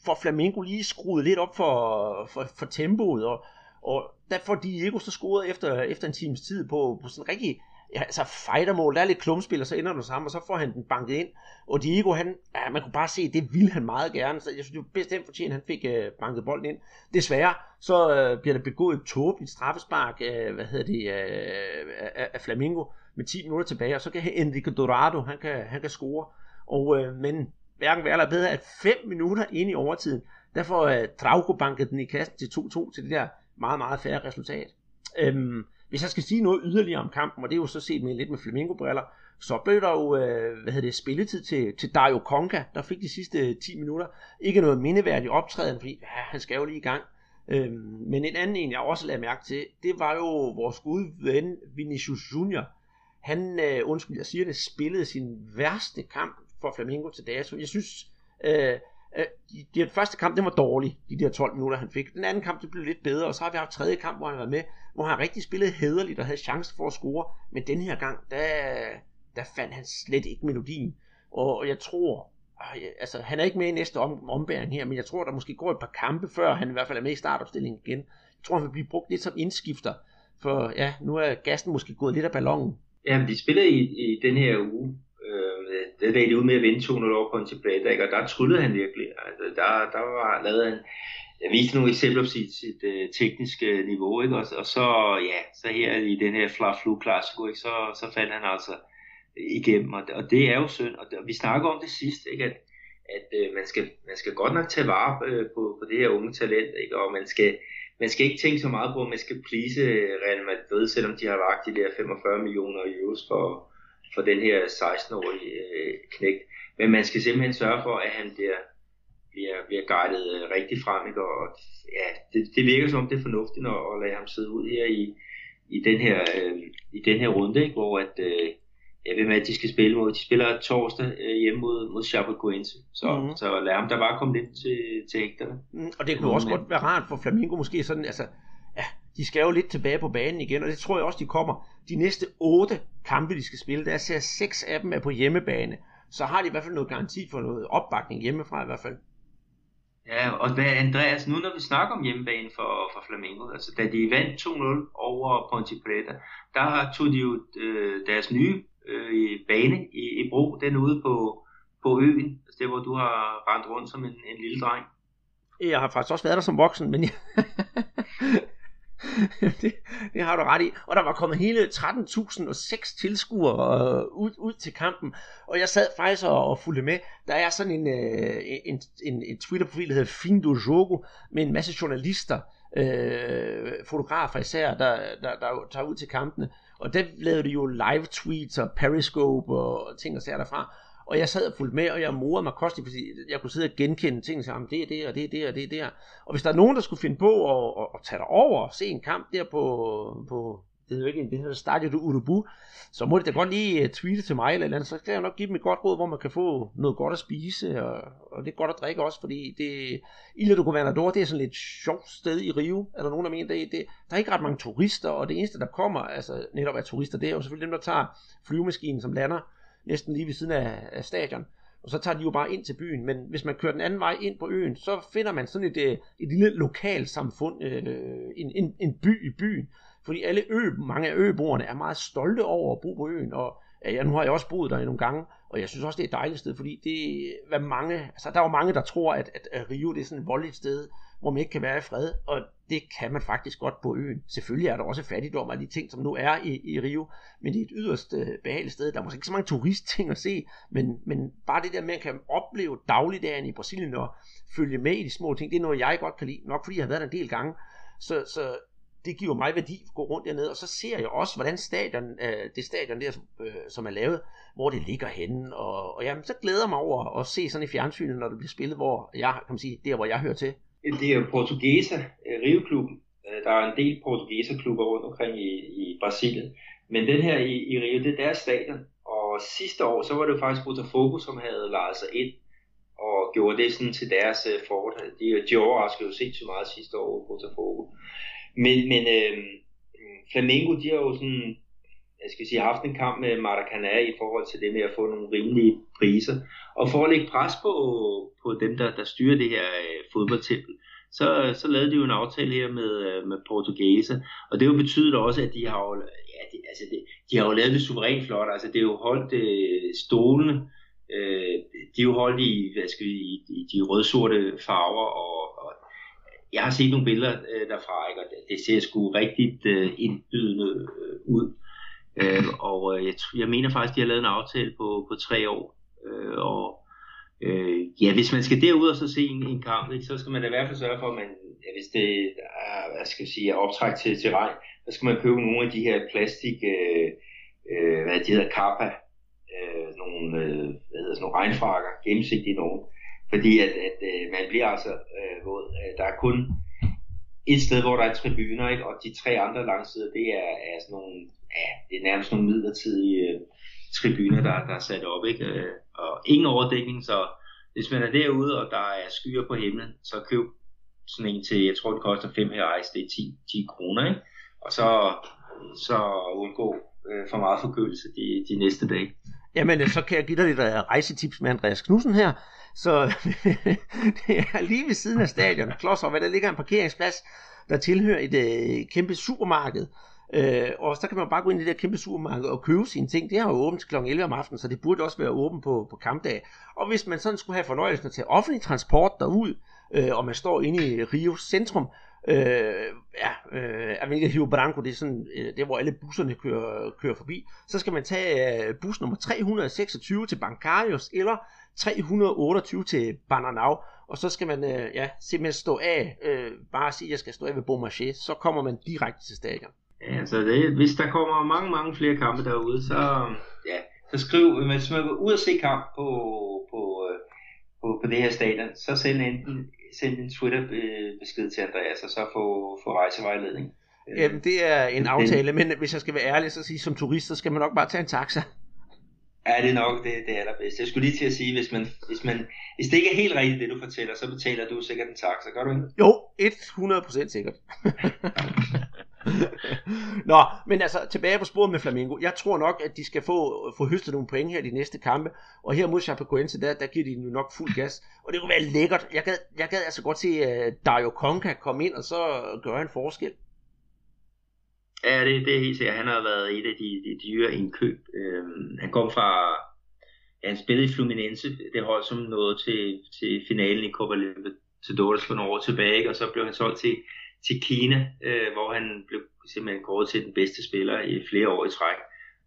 får Flamengo lige skruet lidt op for, for, for tempoet, og, og der får Diego så scoret efter, efter en times tid på, på sådan rigtig ja, altså fightermål, der er lidt klumspil, og så ender du sammen, og så får han den banket ind. Og Diego, han, ja, man kunne bare se, det ville han meget gerne, så jeg synes, det var bestemt fortjent, han fik øh, banket bolden ind. Desværre, så øh, bliver der begået et tåbeligt straffespark øh, hvad hedder det, øh, af, af Flamingo med 10 minutter tilbage, og så kan Enrique Dorado, han kan, han kan score. Og, øh, men hverken værre eller bedre, at 5 minutter ind i overtiden, der får øh, Trauco banket den i kassen til 2-2 til det der meget, meget færre resultat. Øhm, hvis jeg skal sige noget yderligere om kampen, og det er jo så set med lidt med flamingobriller, så blev der jo øh, hvad hedder det, spilletid til, til Dario Conca, der fik de sidste øh, 10 minutter. Ikke noget mindeværdigt optræden, fordi ja, han skal jo lige i gang. Øhm, men en anden en, jeg også lagde mærke til, det var jo vores gode ven Vinicius Junior. Han, øh, undskyld jeg siger det, spillede sin værste kamp for Flamingo til dato. Jeg synes, øh, øh, de, de, første kamp, den var dårlig, de der 12 minutter, han fik. Den anden kamp, det blev lidt bedre, og så har vi haft tredje kamp, hvor han var med, hvor han rigtig spillede hederligt og havde chance for at score. Men den her gang, der, der fandt han slet ikke melodien. Og jeg tror, altså han er ikke med i næste om, ombæring her, men jeg tror, der måske går et par kampe, før han i hvert fald er med i startopstillingen igen. Jeg tror, han vil blive brugt lidt som indskifter, for ja, nu er gassen måske gået lidt af ballonen. Jamen, de spiller i, i den her uge Øh, det lagde det ud med at vinde 2-0 over Ponte Preta, ikke? og der tryllede han virkelig. Altså, der, der var lavet en, jeg viste nogle eksempler på sit, sit uh, tekniske niveau, ikke? Og, og, så, ja, så her i den her Fla Flu klassiko ikke? Så, så fandt han altså igennem, og, og det er jo synd, og, og vi snakker om det sidst, ikke? at, at øh, man, skal, man skal godt nok tage vare uh, på, på det her unge talent, ikke? og man skal, man skal ikke tænke så meget på, at man skal please Real Madrid, selvom de har lagt de der 45 millioner euros for, for den her 16-årige øh, knægt. Men man skal simpelthen sørge for, at han bliver, bliver, bliver guidet øh, rigtig frem. Ikke? Og ja, det, det virker som om det er fornuftigt at, at lade ham sidde ud her i, i, den, her, øh, i den her runde, ikke? hvor at, øh, ved med, at de skal spille mod, de spiller torsdag øh, hjemme mod, mod Chapecoense, så, mm-hmm. så lad ham der bare komme lidt til, til hægterne. Mm, og det kunne også godt være rart for Flamingo måske sådan, altså de skal jo lidt tilbage på banen igen, og det tror jeg også, de kommer. De næste otte kampe, de skal spille, der ser seks af dem er på hjemmebane. Så har de i hvert fald noget garanti for noget opbakning hjemmefra i hvert fald. Ja, og hvad, Andreas, nu når vi snakker om hjemmebane for, for Flamengo, altså da de vandt 2-0 over Ponte Preta, der tog de jo øh, deres nye øh, bane i, i brug, den ude på, på øen, altså det hvor du har rendt rundt som en, en lille dreng. Jeg har faktisk også været der som voksen, men det, det har du ret i. Og der var kommet hele 13.006 tilskuere øh, ud, ud til kampen. Og jeg sad faktisk og, og fulgte med. Der er sådan en, øh, en, en, en Twitter-profil, der hedder Findo Jogo, med en masse journalister, øh, fotografer især, der, der, der tager ud til kampene. Og der lavede de jo live tweets og periscope og ting og sager derfra. Og jeg sad og fulgte med, og jeg morede mig kostigt, fordi jeg kunne sidde og genkende ting, og sige, det er det, og det er det, og det er det. Og hvis der er nogen, der skulle finde på at, at, at tage dig over og se en kamp der på, på, det hedder ikke det hedder Stadio du Urubu, så må det da godt lige øh, tweete til mig eller andet, så kan jeg nok give dem et godt råd, hvor man kan få noget godt at spise, og, og det er godt at drikke også, fordi det, Ilha do Governador, det er sådan et sjovt sted i Rio, er der nogen, der mener, det, det, der er ikke ret mange turister, og det eneste, der kommer, altså netop er turister, det er jo selvfølgelig dem, der tager flyvemaskinen, som lander næsten lige ved siden af, af stadion, og så tager de jo bare ind til byen. Men hvis man kører den anden vej ind på øen, så finder man sådan et, øh, et lille lokalsamfund, øh, en, en, en by i byen. Fordi alle ø, mange af øboerne er meget stolte over at bo på øen, og øh, ja, nu har jeg også boet der i nogle gange, og jeg synes også, det er et dejligt sted, fordi det, hvad mange, altså der er jo mange, der tror, at, at Rio det er sådan et voldeligt sted, hvor man ikke kan være i fred, og det kan man faktisk godt på øen. Selvfølgelig er der også fattigdom og de ting, som nu er i, i Rio, men det er et yderst øh, behageligt sted. Der er måske ikke så mange turistting at se, men, men bare det der med, at man kan opleve dagligdagen i Brasilien og følge med i de små ting, det er noget, jeg godt kan lide, nok fordi jeg har været der en del gange. Så, så det giver mig værdi at gå rundt dernede, og så ser jeg også, hvordan stadion, øh, det stadion der, øh, som er lavet, hvor det ligger henne, og, og jamen, så glæder jeg mig over at se sådan i fjernsynet, når det bliver spillet, hvor jeg, kan man sige, der hvor jeg hører til det er Portugesa, øh, Rio-klubben. Øh, der er en del Portugesa-klubber rundt omkring i, i Brasilien. Men den her i, i Rio, det er deres stadion. Og sidste år, så var det jo faktisk Botafogo, som havde lejet sig ind og gjorde det sådan til deres uh, fordel. De, de overraskede jo sindssygt meget sidste år, Botafogo. Men, men øh, Flamengo, de har jo sådan, jeg skal sige, haft en kamp med Maracana i forhold til det med at få nogle rimelige priser. Og for at lægge pres på, på dem, der, der styrer det her øh, fodboldtempel, så, så lavede de jo en aftale her med, øh, med Portugese. Og det jo betydet også, at de har jo, ja, de, altså det, de har jo lavet det suverænt flot. Altså det er jo holdt øh, stolene, øh, de er jo holdt i, hvad skal vi, i, i de rødsorte farver, og, og jeg har set nogle billeder øh, derfra, ikke? og det, det ser sgu rigtig øh, indbydende øh, ud. Øh, og øh, jeg, jeg mener faktisk, de har lavet en aftale på, på tre år. Øh, og øh, ja, hvis man skal derud og så se en, en kamp, ikke, så skal man da i hvert fald sørge for, at man, ja, hvis det er, hvad skal jeg sige, er optræk til, til regn, så skal man købe nogle af de her plastik, øh, øh, hvad de hedder, kappa, øh, nogle, øh, hvad hedder, sådan nogle regnfrakker, gennemsigtige nogen. Fordi at, at øh, man bliver altså øh, våd. Øh, der er kun et sted, hvor der er tribuner, ikke? og de tre andre langsider, det er, er sådan nogle, ja, det er nærmest nogle midlertidige øh, tribuner, der, der er sat op, ikke? Øh, og ingen overdækning, så hvis man er derude, og der er skyer på himlen, så køb sådan en til, jeg tror det koster 5 her det er 10, 10 kroner, ikke? Og så, så undgå øh, for meget forkølelse de, de næste dage. Jamen, så kan jeg give dig lidt øh, rejsetips med Andreas Knudsen her. Så det er lige ved siden af stadion, hvad der ligger en parkeringsplads, der tilhører et øh, kæmpe supermarked. Øh, og så kan man bare gå ind i det der kæmpe supermarked og købe sine ting. Det har jo åbent kl. 11 om aftenen, så det burde også være åbent på, på kampdag. Og hvis man sådan skulle have fornøjelsen til offentlig transport derud, øh, og man står inde i Rio centrum, øh, ja, øh, Avenida Rio Branco, det er sådan, øh, det hvor alle busserne kører, kører forbi, så skal man tage øh, bus nummer 326 til Bancarios, eller 328 til Bananau, og så skal man øh, ja, simpelthen stå af, øh, bare sige, at jeg skal stå af ved Beaumarchais, så kommer man direkte til stadion. Ja, så det, hvis der kommer mange, mange flere kampe derude, så, ja, så skriv, hvis man går ud og se kamp på, på, øh, på, på det her stadion, så send enten send en Twitter-besked til Andreas, og så få, få rejsevejledning. Jamen, det er en aftale, men hvis jeg skal være ærlig, så sige, som turist, så skal man nok bare tage en taxa. Ja, det er nok det, det allerbedste. Jeg skulle lige til at sige, hvis, man, hvis, man, hvis det ikke er helt rigtigt, det du fortæller, så betaler du sikkert en taxa, gør du ikke? Jo, 100% sikkert. Nå, men altså tilbage på sporet med Flamengo. Jeg tror nok, at de skal få, få høstet nogle point her de næste kampe. Og her mod Chapecoense, der, der giver de nu nok fuld gas. Og det kunne være lækkert. Jeg gad, jeg gad altså godt se uh, Dario Conca komme ind og så gøre en forskel. Ja, det, det er helt sikkert. Han har været et af de, de dyre indkøb. Øhm, han kom fra... Ja, han spillede i Fluminense. Det hold som nåede til, til finalen i Copa Libertadores for nogle år tilbage. Og så blev han solgt til til Kina, øh, hvor han blev simpelthen kåret til den bedste spiller i flere år i træk.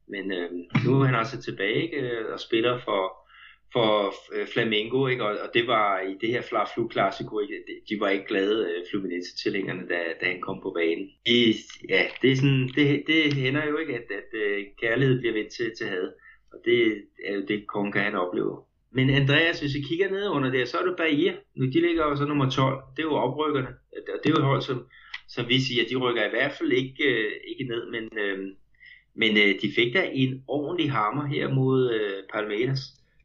Men øh, nu er han altså tilbage ikke, øh, og spiller for, for øh, Flamengo, ikke? Og, og det var i det her Fla Flu Classico, ikke? de var ikke glade, øh, Fluminense-tilhængerne, da, da han kom på banen. I, ja, det, er sådan, det, det hænder jo ikke, at, at, at kærlighed bliver vendt til, til had. Og det er jo det, kongen kan han opleve. Men Andreas, hvis vi kigger ned under det, så er det Bahia. Nu de ligger jo så nummer 12. Det er jo oprykkerne. Det er jo et hold, som, som vi siger, de rykker i hvert fald ikke, øh, ikke ned, men, øh, men øh, de fik da en ordentlig hammer her mod øh, Palmeiras.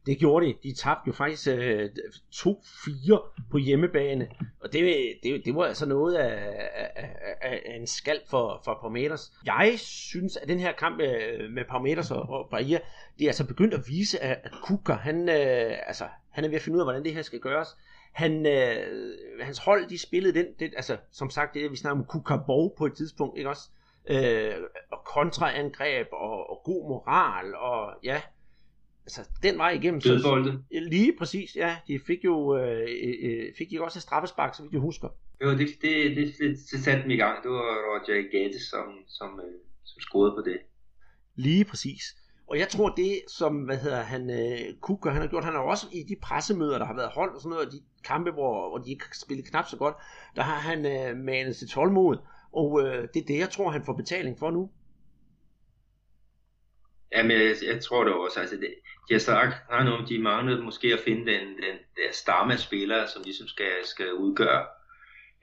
Det gjorde de. De tabte jo faktisk øh, 2-4 på hjemmebane, og det, det, det var altså noget af, af, af, af en skald for, for Parmeters. Jeg synes, at den her kamp øh, med, med Parmeters og, og Bahia, det er altså begyndt at vise, at, at Kuka, han, øh, altså, han er ved at finde ud af, hvordan det her skal gøres. Han, øh, hans hold, de spillede den, det, altså som sagt, det vi snakker om Kukabov på et tidspunkt, ikke også? Øh, og kontraangreb og, og god moral, og ja, altså den vej igennem. Dødbolde. Lige præcis, ja. De fik jo øh, øh, fik de også et straffespark, så vidt jeg husker. Jo, det, det, det, det, det satte dem i gang. Det var Roger Gates, som, som, øh, som scorede på det. Lige præcis. Og jeg tror det, som hvad hedder han, øh, Kuka, han har gjort, han har også i de pressemøder, der har været holdt og sådan noget, og de kampe, hvor, hvor de ikke spillet knap så godt, der har han øh, manet til tålmod, og øh, det er det, jeg tror, han får betaling for nu. Jamen, jeg, jeg tror det også. Altså, det, de har sagt, nej, de manglede måske at finde den, den der stamme af spillere, som ligesom skal, skal udgøre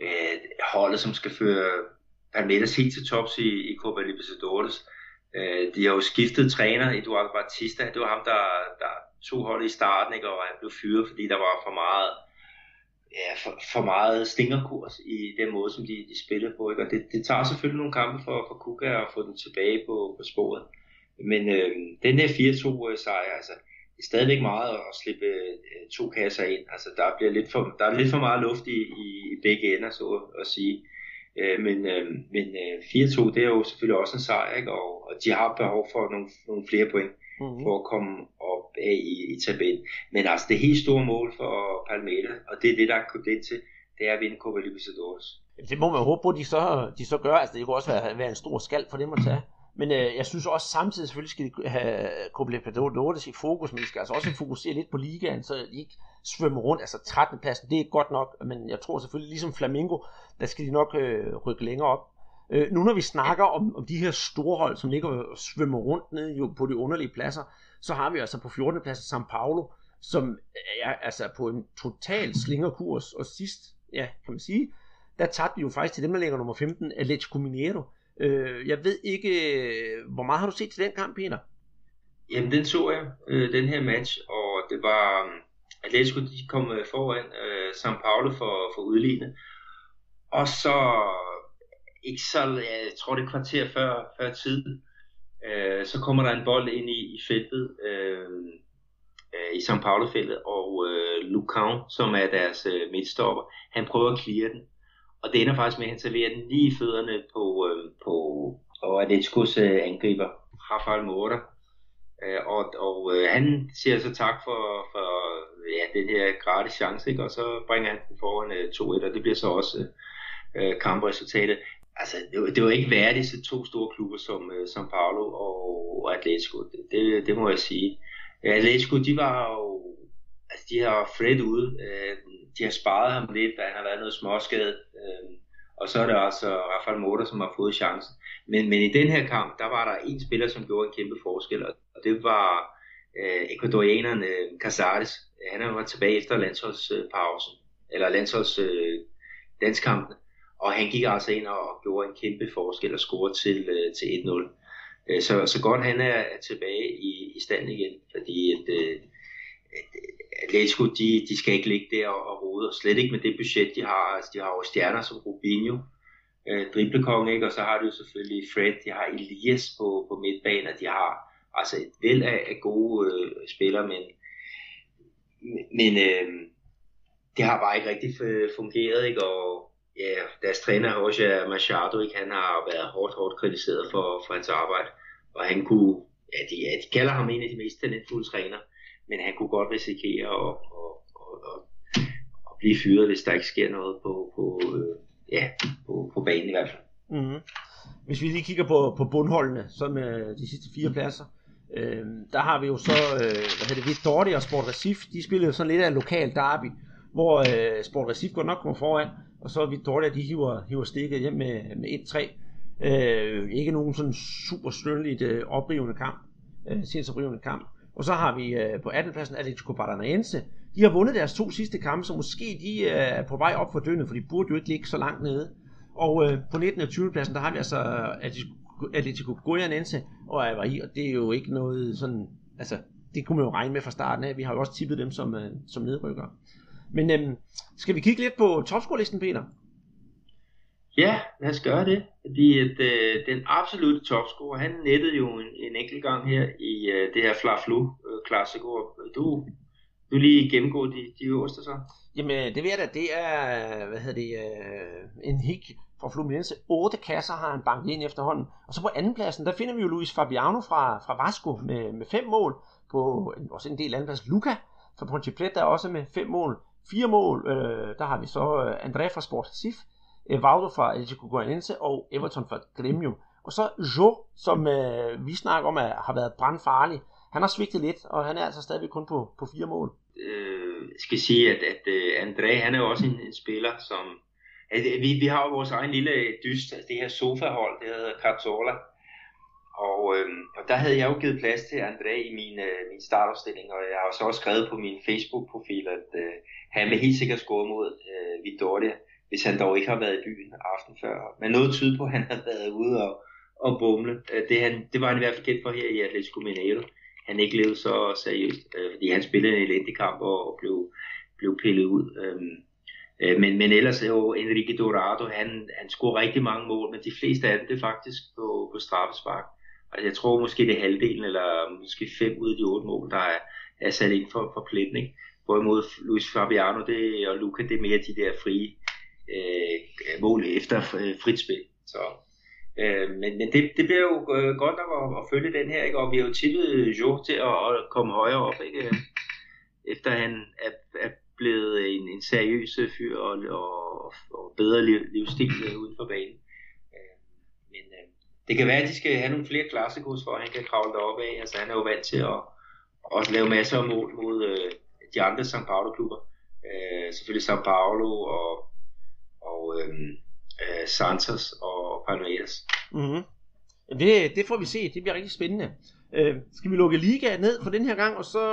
øh, holdet, som skal føre Palmeiras helt til tops i, i Copa Libertadores. Øh, de har jo skiftet træner, Eduardo Batista, det var ham, der, der tog holdet i starten, ikke, og han blev fyret, fordi der var for meget ja, for, for meget stingerkurs i den måde, som de, de spillede på. Ikke? Og det, det tager selvfølgelig nogle kampe for, for Kuka at få den tilbage på, på sporet. Men øh, den her 4-2 sejr, altså, det er stadigvæk meget at slippe øh, to kasser ind. Altså, der, bliver lidt for, der er lidt for meget luft i, i, i begge ender, så at sige. Øh, men øh, men øh, 4-2, det er jo selvfølgelig også en sejr, ikke? Og, og de har behov for nogle, nogle flere point mm-hmm. for at komme op af i, i tabellen. Men altså, det helt store mål for Palmeiras, og det er det, der er købt ind til, det er at vinde Copa Libertadores. Det må man håbe på, at de så, de så gør. Altså, det kunne også være, være en stor skald for dem at tage. Men øh, jeg synes også samtidig selvfølgelig skal de have Copa Nordisk i fokus, men de skal altså også fokusere lidt på ligaen, så de ikke svømmer rundt. Altså 13. pladsen, det er godt nok, men jeg tror selvfølgelig, ligesom Flamingo, der skal de nok øh, rykke længere op. Øh, nu når vi snakker om, om de her store hold, som ligger og svømmer rundt nede jo på de underlige pladser, så har vi altså på 14. pladsen São Paulo, som øh, er altså på en total slingerkurs, og sidst, ja, kan man sige, der tabte vi jo faktisk til dem, der ligger nummer 15, Atletico Mineiro, Øh, jeg ved ikke, øh, hvor meget har du set til den kamp, Peter? Jamen, den så jeg, øh, den her match, og det var, øh, Atletico, de kom øh, foran øh, São Paulo for, for udlignet. Og så, ikke så, jeg tror det er kvarter før, før tid, øh, så kommer der en bold ind i, i feltet, øh, øh, i São Paulo-feltet, og øh, Lucão, som er deres øh, midtstopper, han prøver at clear den. Og det ender faktisk med, at han serverer den lige i fødderne på, øh, på og Atletico's øh, angriber, Rafael Mora. Øh, og og øh, han siger så tak for, for ja, den her gratis chance, ikke? og så bringer han den foran øh, 2-1, og det bliver så også øh, kampresultatet. Altså, det var, det var ikke værdigt til to store klubber som øh, São Paulo og Atletico, det, det, det må jeg sige. Atletico, de var jo, altså de har Fred ude, øh, de har sparet ham lidt, da han har været noget småskadet. Øh, og så er det altså Rafael Motor, som har fået chancen. Men, men i den her kamp, der var der en spiller, som gjorde en kæmpe forskel, og det var øh, ekvadorianeren øh, Casares. Øh, han var tilbage efter landsholdspausen, eller landsholds øh, landskampen, og han gik altså ind og gjorde en kæmpe forskel og scorede til, øh, til 1-0. Øh, så, så godt han er tilbage i, i stand igen, fordi at, øh, Atletico, de, de skal ikke ligge der og, rode, og slet ikke med det budget, de har. Altså, de har jo stjerner som Rubinho, øh, driblekong, ikke? og så har de jo selvfølgelig Fred, de har Elias på, på midtbanen, og de har altså et væld af, af gode øh, spillere, men, men øh, det har bare ikke rigtig fungeret, ikke? og ja, deres træner, Roger Machado, ikke? han har været hårdt, hårdt kritiseret for, for hans arbejde, og han kunne, ja, de, ja, de kalder ham en af de mest talentfulde trænere, men han kunne godt risikere at, at, at, at, at blive fyret, hvis der ikke sker noget på, på, øh, ja, på, på banen i hvert fald. Mm-hmm. Hvis vi lige kigger på, på bundholdene, så med de sidste fire pladser, øh, der har vi jo så, øh, hvad hedder det, Vittoria og Sport Recif, de spillede sådan lidt af lokal derby, hvor øh, Sport Recif godt nok kommer foran, og så Vittoria, de hiver, hiver stikket hjem med, med 1-3. Øh, ikke nogen sådan super stønligt øh, oprivende kamp, øh, sindsoprivende kamp. Og så har vi øh, på 18. pladsen Atletico Paranaense. De har vundet deres to sidste kampe, så måske de øh, er på vej op for døgnet, for de burde jo ikke ligge så langt nede. Og øh, på 19. og 20. pladsen, der har vi altså Atletico Goianense og Avaí, og det er jo ikke noget sådan, altså det kunne man jo regne med fra starten af. Vi har jo også tippet dem som, øh, som nedrykker. Men øhm, skal vi kigge lidt på topscorelisten, Peter? Ja, lad os gøre det. Fordi at, øh, den absolute topscorer, han nettede jo en, en enkelt gang her i øh, det her Fla-Flu øh, Classico. Du, du lige gennemgå de, de øverste så? Jamen, øh, det ved jeg da, det er, øh, hvad hedder det, øh, en hik fra Fluminense. Otte kasser har han banket ind efterhånden. Og så på andenpladsen, der finder vi jo Luis Fabiano fra, fra Vasco med, med fem mål. På også en del andenplads. Luca fra Ponte Preta også med fem mål. Fire mål, øh, der har vi så øh, André fra Sport Sif, Øh, Evaldo fra Atletico Goianense og Everton fra Gremio. Og så Jo, som øh, vi snakker om, er, har været brandfarlig. Han har svigtet lidt, og han er altså stadigvæk kun på, på fire mål. Øh, jeg skal sige, at, at uh, André, han er jo også en, en spiller, som... At, vi, vi har jo vores egen lille øh, dyst, altså det her sofahold, det hedder Cartola. Og, øh, og der havde jeg jo givet plads til André i min, øh, min startopstilling, og jeg har så også skrevet på min Facebook-profil, at øh, han vil helt sikkert score mod øh, Victoria, hvis han dog ikke har været i byen aften før. Men noget tyder på, at han har været ude og, og bumle. Øh, det, han, det var han i hvert fald kendt for her i Atletico Mineiro. Han ikke levede så seriøst, øh, fordi han spillede en elendig kamp og, blev, blev pillet ud. Øhm, øh, men, men ellers er jo Enrique Dorado, han, han scorer rigtig mange mål, men de fleste af dem det er faktisk på, på straffespark. Og jeg tror måske det er halvdelen, eller måske fem ud af de otte mål, der er, er sat ind for, for pletten. Ikke? Hvorimod Luis Fabiano det, og Luca, det er mere de der frie øh, mål efter øh, frit spil. Så, øh, men men det, det bliver jo øh, godt nok at, at følge den her, ikke? og vi har jo tippet Jo til at, at komme højere op, ikke? efter han er, er blevet en, en seriøs fyr og, og, og bedre liv, livsstil øh, uden for banen. Øh, men øh, det kan være, at de skal have nogle flere klassikos, for at han kan kravle derop af. Altså han er jo vant til at også lave masser af mål mod øh, de andre São Paulo-klubber. Øh, selvfølgelig São Paulo og, og øh, Santos og Palmeiras. Mm-hmm. Det, det får vi se. Det bliver rigtig spændende. Øh, skal vi lukke liga ned for den her gang, og så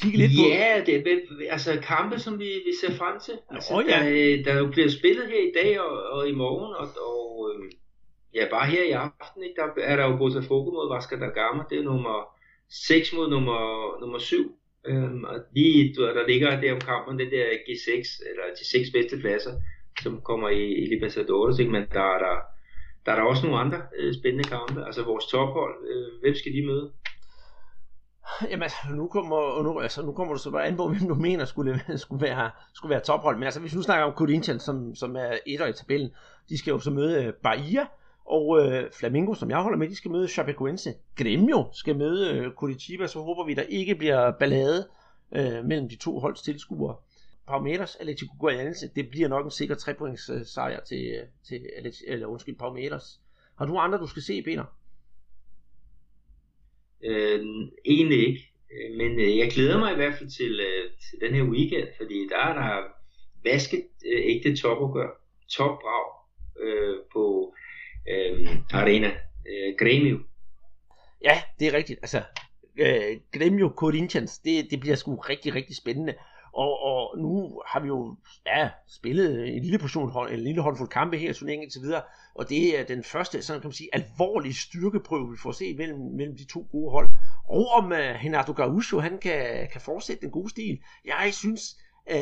kigge lidt på... Ja, det er altså kampe, som vi, vi ser frem til. Altså, oh, ja. der, der jo bliver spillet her i dag og, og i morgen, og, og øh, ja, bare her i aften, ikke, der er der jo Botafogo mod Vasco da Gama. Det er nummer 6 mod nummer, nummer 7. Øhm, og lige, der ligger der om kampen, det der G6, eller de seks bedste pladser, som kommer i, i Libertadores, ikke? men der er der, der er der også nogle andre øh, spændende kampe. Altså vores tophold, øh, hvem skal de møde? Jamen altså, nu kommer, nu, altså, nu kommer du så bare an på, hvem du mener skulle, skulle, være, skulle være tophold. Men altså, hvis du snakker om Corinthians, som, som er etter i tabellen, de skal jo så møde øh, Bahia, og øh, Flamingo, som jeg holder med, de skal møde Chapecoense. Gremio skal møde øh, Curitiba, så håber vi, der ikke bliver ballade øh, mellem de to holds tilskuere. Palmeiras, Atletico Goianense, det bliver nok en sikker trepoints øh, sejr til, til eller undskyld, Palmeiras. Har du andre, du skal se, Peter? Øh, egentlig ikke, øh, men øh, jeg glæder mig i hvert fald til, øh, til den her weekend, fordi der er der vasket øh, ægte topopgør, topbrag øh, på øh, Arena øh, Gremio. Ja, det er rigtigt. Altså, øh, Gremio Corinthians, det, det bliver sgu rigtig, rigtig spændende. Og, og nu har vi jo ja, spillet en lille portion, en lille håndfuld kampe her i turneringen til videre, og det er den første, sådan kan man sige, alvorlige styrkeprøve, vi får se mellem, mellem de to gode hold. Og om uh, Renato Gaúcho, han kan, kan fortsætte den gode stil. Jeg synes, uh,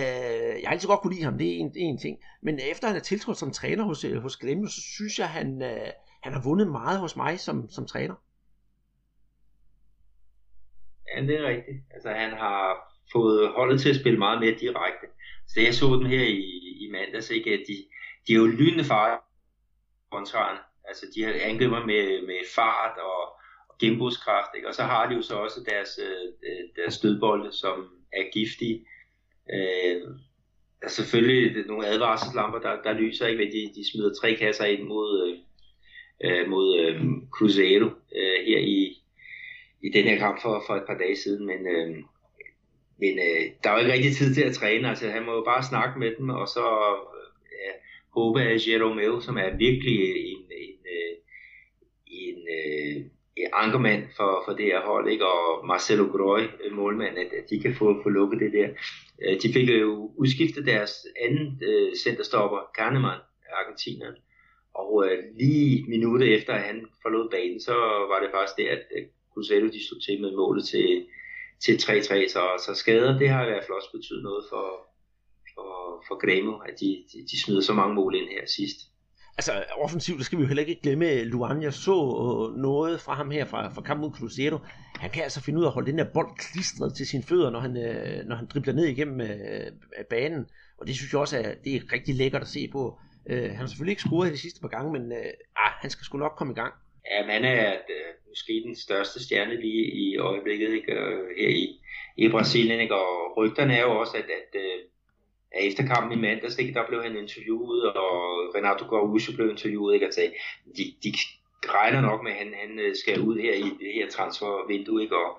jeg har altid godt kunne lide ham, det er en, en ting. Men efter han er tiltrådt som træner hos, øh, hos Glemme, så synes jeg, han, uh, han har vundet meget hos mig som, som træner. Ja, det er rigtigt. Altså han har fået holdet til at spille meget mere direkte. Så jeg så dem her i, i mandags, ikke, at de, de er jo lynende far kontraren. Altså de har angriber med, med fart og, og gennembrudskraft, ikke? og så har de jo så også deres, øh, øh deres stødbolde, som er giftige. Øh, der er selvfølgelig nogle advarselslamper, der, der lyser ikke ved, de, de smider tre kasser ind mod, øh, øh, mod øh, Cruzeiro øh, her i, i den her kamp for, for et par dage siden, men, øh, men øh, der var ikke rigtig tid til at træne, altså han må jo bare snakke med dem, og så øh, ja, håbe, at Jeromeo, som er virkelig en, en, øh, en, en, øh, en ankermand for, for det her hold, ikke? og Marcelo Groy, øh, målmand, at, at de kan få, få lukket det der. Øh, de fik jo udskiftet deres anden øh, centerstopper, Kahneman, argentineren, Og øh, lige minutter efter, at han forlod banen, så var det faktisk det, at øh, Cruzeiro de stod til med målet til, til 3-3. Så, så skader, det har i hvert fald også betydet noget for, for, for Grêmio, at de, de, de smider så mange mål ind her sidst. Altså offensivt, der skal vi jo heller ikke glemme Luan. Jeg så øh, noget fra ham her fra, fra kampen mod Cruzeiro. Han kan altså finde ud af at holde den der bold klistret til sine fødder, når han, øh, når han dribler ned igennem øh, banen. Og det synes jeg også er, det er rigtig lækkert at se på. Øh, han har selvfølgelig ikke scoret de sidste par gange, men øh, ah, han skal sgu nok komme i gang. Ja, han er øh, måske den største stjerne lige i øjeblikket ikke? her i, i Brasilien. Ikke? Og rygterne er jo også, at, at, øh, at efter kampen i mandags, ikke? der blev han interviewet, og Renato Gaúcho blev interviewet, ikke? og sagde, de, de regner nok med, at han, han øh, skal ud her i det her transfervindue, ikke? Og,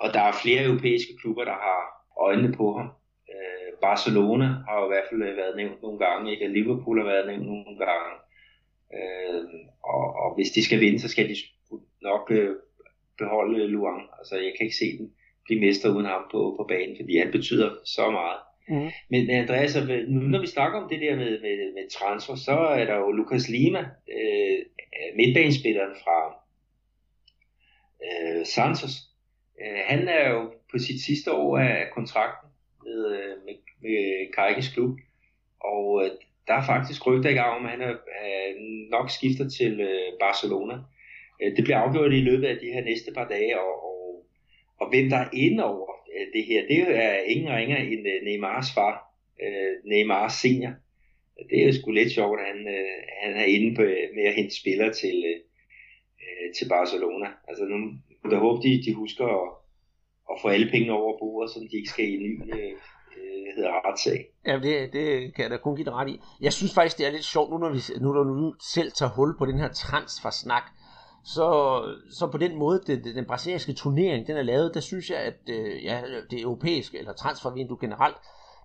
og der er flere europæiske klubber, der har øjnene på ham. Øh, Barcelona har jo i hvert fald været nævnt nogle gange, ikke? Liverpool har været nævnt nogle gange. Øh, og, og hvis de skal vinde, så skal de nok øh, beholde Luang. Altså jeg kan ikke se dem blive mester uden ham på, på banen, fordi han betyder så meget. Mm. Men Andreas, nu når vi snakker om det der med, med, med transfer, så er der jo Lucas Lima, øh, midtbanespilleren fra øh, Santos. Øh, han er jo på sit sidste år af kontrakten med, øh, med, med Kajkes klub, og øh, der er faktisk rygter i gang om, at han er, er nok skifter til øh, Barcelona. Øh, det bliver afgjort i løbet af de her næste par dage, og, og, og hvem der er inde over øh, det her, det er ingen ringer end øh, Neymars far, øh, Neymar senior. Det er jo sgu lidt sjovt, at han, øh, han er inde på, øh, med at hente spillere til, øh, øh, til Barcelona. Altså nu, jeg håber, de, de husker at, at få alle pengene over bordet, så de ikke skal i en ny øh, Øh, hedder retssag. Ja, det, det kan jeg da kun give dig ret i. Jeg synes faktisk, det er lidt sjovt, nu når vi nu, når nu selv tager hul på den her transfersnak, så, så på den måde, det, det, den brasilianske turnering, den er lavet, der synes jeg, at øh, ja, det europæiske, eller transfervindue generelt,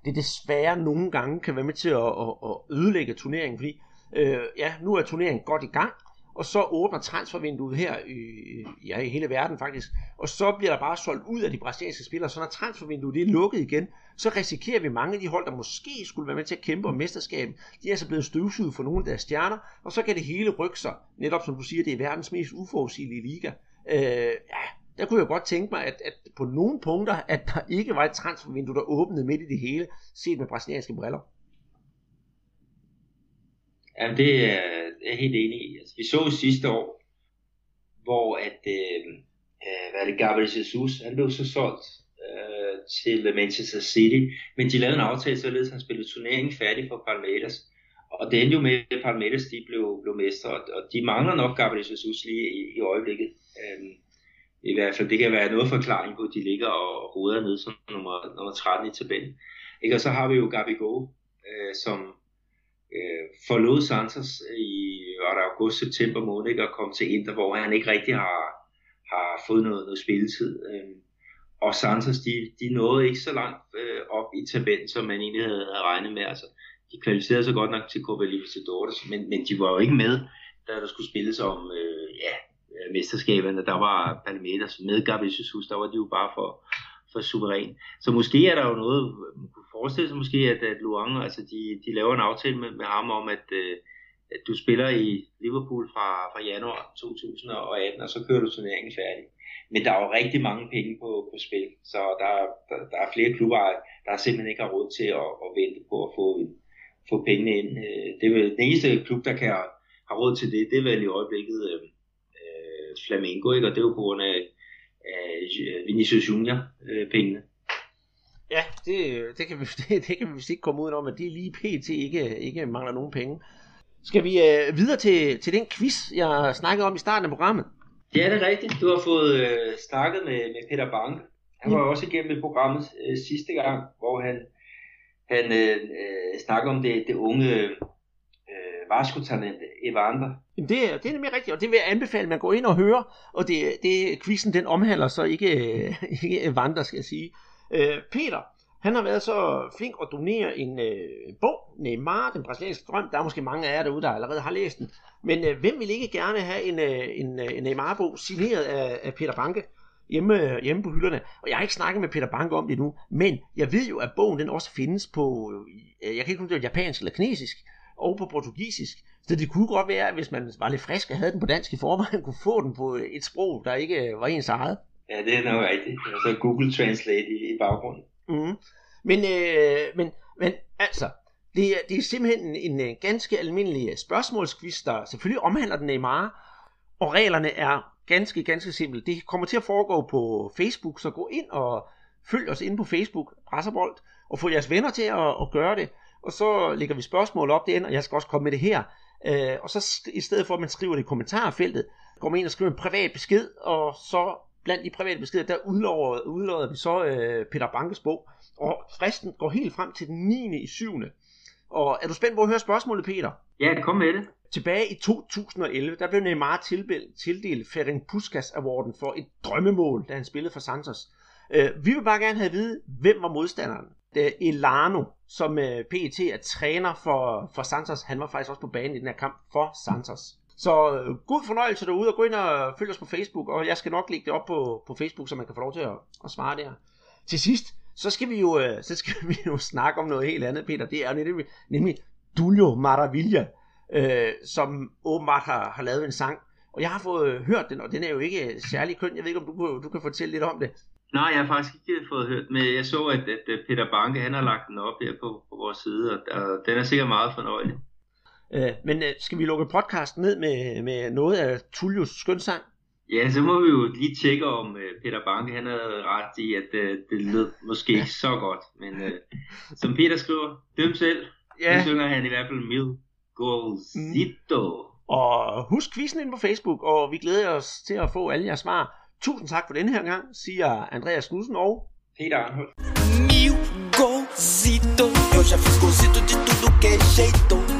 det desværre nogle gange kan være med til at, at, at ødelægge turneringen, fordi øh, ja, nu er turneringen godt i gang, og så åbner transfervinduet her i, ja, i hele verden faktisk, og så bliver der bare solgt ud af de brasilianske spillere, så når transfervinduet det er lukket igen, så risikerer vi mange af de hold, der måske skulle være med til at kæmpe om mesterskabet, de er altså blevet støvsuget for nogle af deres stjerner, og så kan det hele rykke sig, netop som du siger, det er verdens mest uforudsigelige liga. Øh, ja, der kunne jeg godt tænke mig, at, at på nogle punkter, at der ikke var et transfervindue, der åbnede midt i det hele, set med brasilianske briller. Ja, det er jeg helt enig i. Altså, vi så sidste år, hvor at, øh, øh, hvad er det, Gabriel Jesus, han blev så solgt øh, til Manchester City, men de lavede en aftale, således han spillede turneringen færdig for Palmeiras. Og det endte jo med, at Palmeiras de blev, blev mestre, og de mangler nok Gabriel Jesus lige i, i øjeblikket. Øh, I hvert fald, det kan være noget forklaring på, at de ligger og roder ned som nummer, nummer 13 i tabellen. Ikke? Og så har vi jo Gabigol, øh, som øh, forlod Santos i var der august-september måned ikke, og kom til Inter, hvor han ikke rigtig har, har fået noget, noget spilletid. Øh, og Santos, de, de nåede ikke så langt øh, op i tabellen, som man egentlig havde, havde regnet med. Altså, de kvalificerede sig godt nok til Copa Libertadores, men, men de var jo ikke med, da der skulle spilles om øh, ja, mesterskaberne. Der var Palmeiras med Gabi Jesus, der var de jo bare for, for suveræn. Så måske er der jo noget, man forestille sig måske, at, at Luang, altså de, de laver en aftale med, med ham om, at, øh, at du spiller i Liverpool fra, fra januar 2018, og så kører du turneringen færdig. Men der er jo rigtig mange penge på, på spil, så der, der, der er flere klubber, der simpelthen ikke har råd til at, at vente på at få, få pengene ind. Øh, det er vel den eneste klub, der kan have råd til det, det er vel i øjeblikket øh, øh, Flamengo, ikke? og det er jo på grund af, af Vinicius Junior øh, pengene. Ja, det, det, kan vi, det, det kan vi vist ikke komme ud om, at det lige pt. ikke, ikke mangler nogen penge. Skal vi øh, videre til, til den quiz, jeg snakkede om i starten af programmet? Ja, det er rigtigt. Du har fået øh, snakket med, med Peter Banke. Han var ja. også igennem programmet øh, sidste gang, hvor han, han øh, øh, snakker om det, det unge øh, Vasco-talent Evander. Jamen det, er, det er nemlig rigtigt, og det vil jeg anbefale, at man går ind og hører. Og det, det quizzen den omhandler så ikke, ikke Evander, skal jeg sige. Øh, Peter, han har været så flink at donere en øh, bog, Neymar, den brasilianske drøm. Der er måske mange af jer derude, der allerede har læst den. Men øh, hvem vil ikke gerne have en, øh, en, øh, en Neymar-bog signeret af, af Peter Banke hjemme, øh, hjemme på hylderne? Og jeg har ikke snakket med Peter Banke om det nu, men jeg ved jo, at bogen den også findes på, øh, jeg kan ikke huske det japansk eller kinesisk, og på portugisisk. Så det kunne godt være, at hvis man var lidt frisk og havde den på dansk i forvejen, kunne få den på et sprog, der ikke øh, var ens eget. Ja, det er nok rigtigt. Og så Google Translate i, i baggrunden. Mm. Men, øh, men, men altså, det er, det er simpelthen en, en øh, ganske almindelig øh, spørgsmålsquiz, der selvfølgelig omhandler den Neymar, og reglerne er ganske, ganske simple. Det kommer til at foregå på Facebook, så gå ind og følg os ind på Facebook, Presserbold, og få jeres venner til at, at gøre det. Og så lægger vi spørgsmål op derinde, og jeg skal også komme med det her. Øh, og så i stedet for, at man skriver det i kommentarfeltet, går man ind og skriver en privat besked, og så blandt de private beskeder, der udlover, udlover vi så øh, Peter Bankes bog. Og fristen går helt frem til den 9. i 7. Og er du spændt på at høre spørgsmålet, Peter? Ja, kom med det. Tilbage i 2011, der blev Neymar tildelt, tildelt Ferenc Puskas Awarden for et drømmemål, da han spillede for Santos. Uh, vi vil bare gerne have at vide, hvem var modstanderen. Det er Elano, som øh, PET er træner for, for Santos. Han var faktisk også på banen i den her kamp for Santos. Så øh, god fornøjelse derude, og gå ind og følg os på Facebook, og jeg skal nok lægge det op på, på Facebook, så man kan få lov til at, at svare der. Til sidst, så skal vi jo, øh, så skal vi jo snakke om noget helt andet, Peter. Det er nemlig, nemlig Dulio Maravilla, øh, som åbenbart har, har lavet en sang. Og jeg har fået øh, hørt den, og den er jo ikke øh, særlig køn. Jeg ved ikke, om du, du kan fortælle lidt om det. Nej, jeg har faktisk ikke fået hørt, men jeg så, at, at Peter Banke han har lagt den op her på, på vores side, og, og den er sikkert meget fornøjelig. Øh, men øh, skal vi lukke podcasten ned med, med noget af Tullius skønsang? Ja, så må vi jo lige tjekke om uh, Peter Banke, han havde ret i, at uh, det lød måske ikke så godt. Men uh, som Peter skriver, døm selv, ja. så synger han i hvert fald Mil Golzito. Mm. Og husk quizzen ind på Facebook, og vi glæder os til at få alle jeres svar. Tusind tak for denne her gang, siger Andreas Knudsen og Peter Arnhold. Mil golzito, eu já fiz golzito de tudo que é jeito.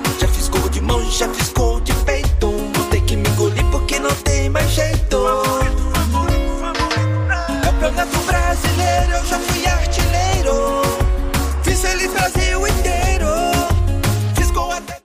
Ficou de mão, já ficou de peito. Vou ter que me engolir porque não tem mais jeito. Favorito, favorito, favorito. Campeonato brasileiro, eu já fui artilheiro. Fiz feliz Brasil e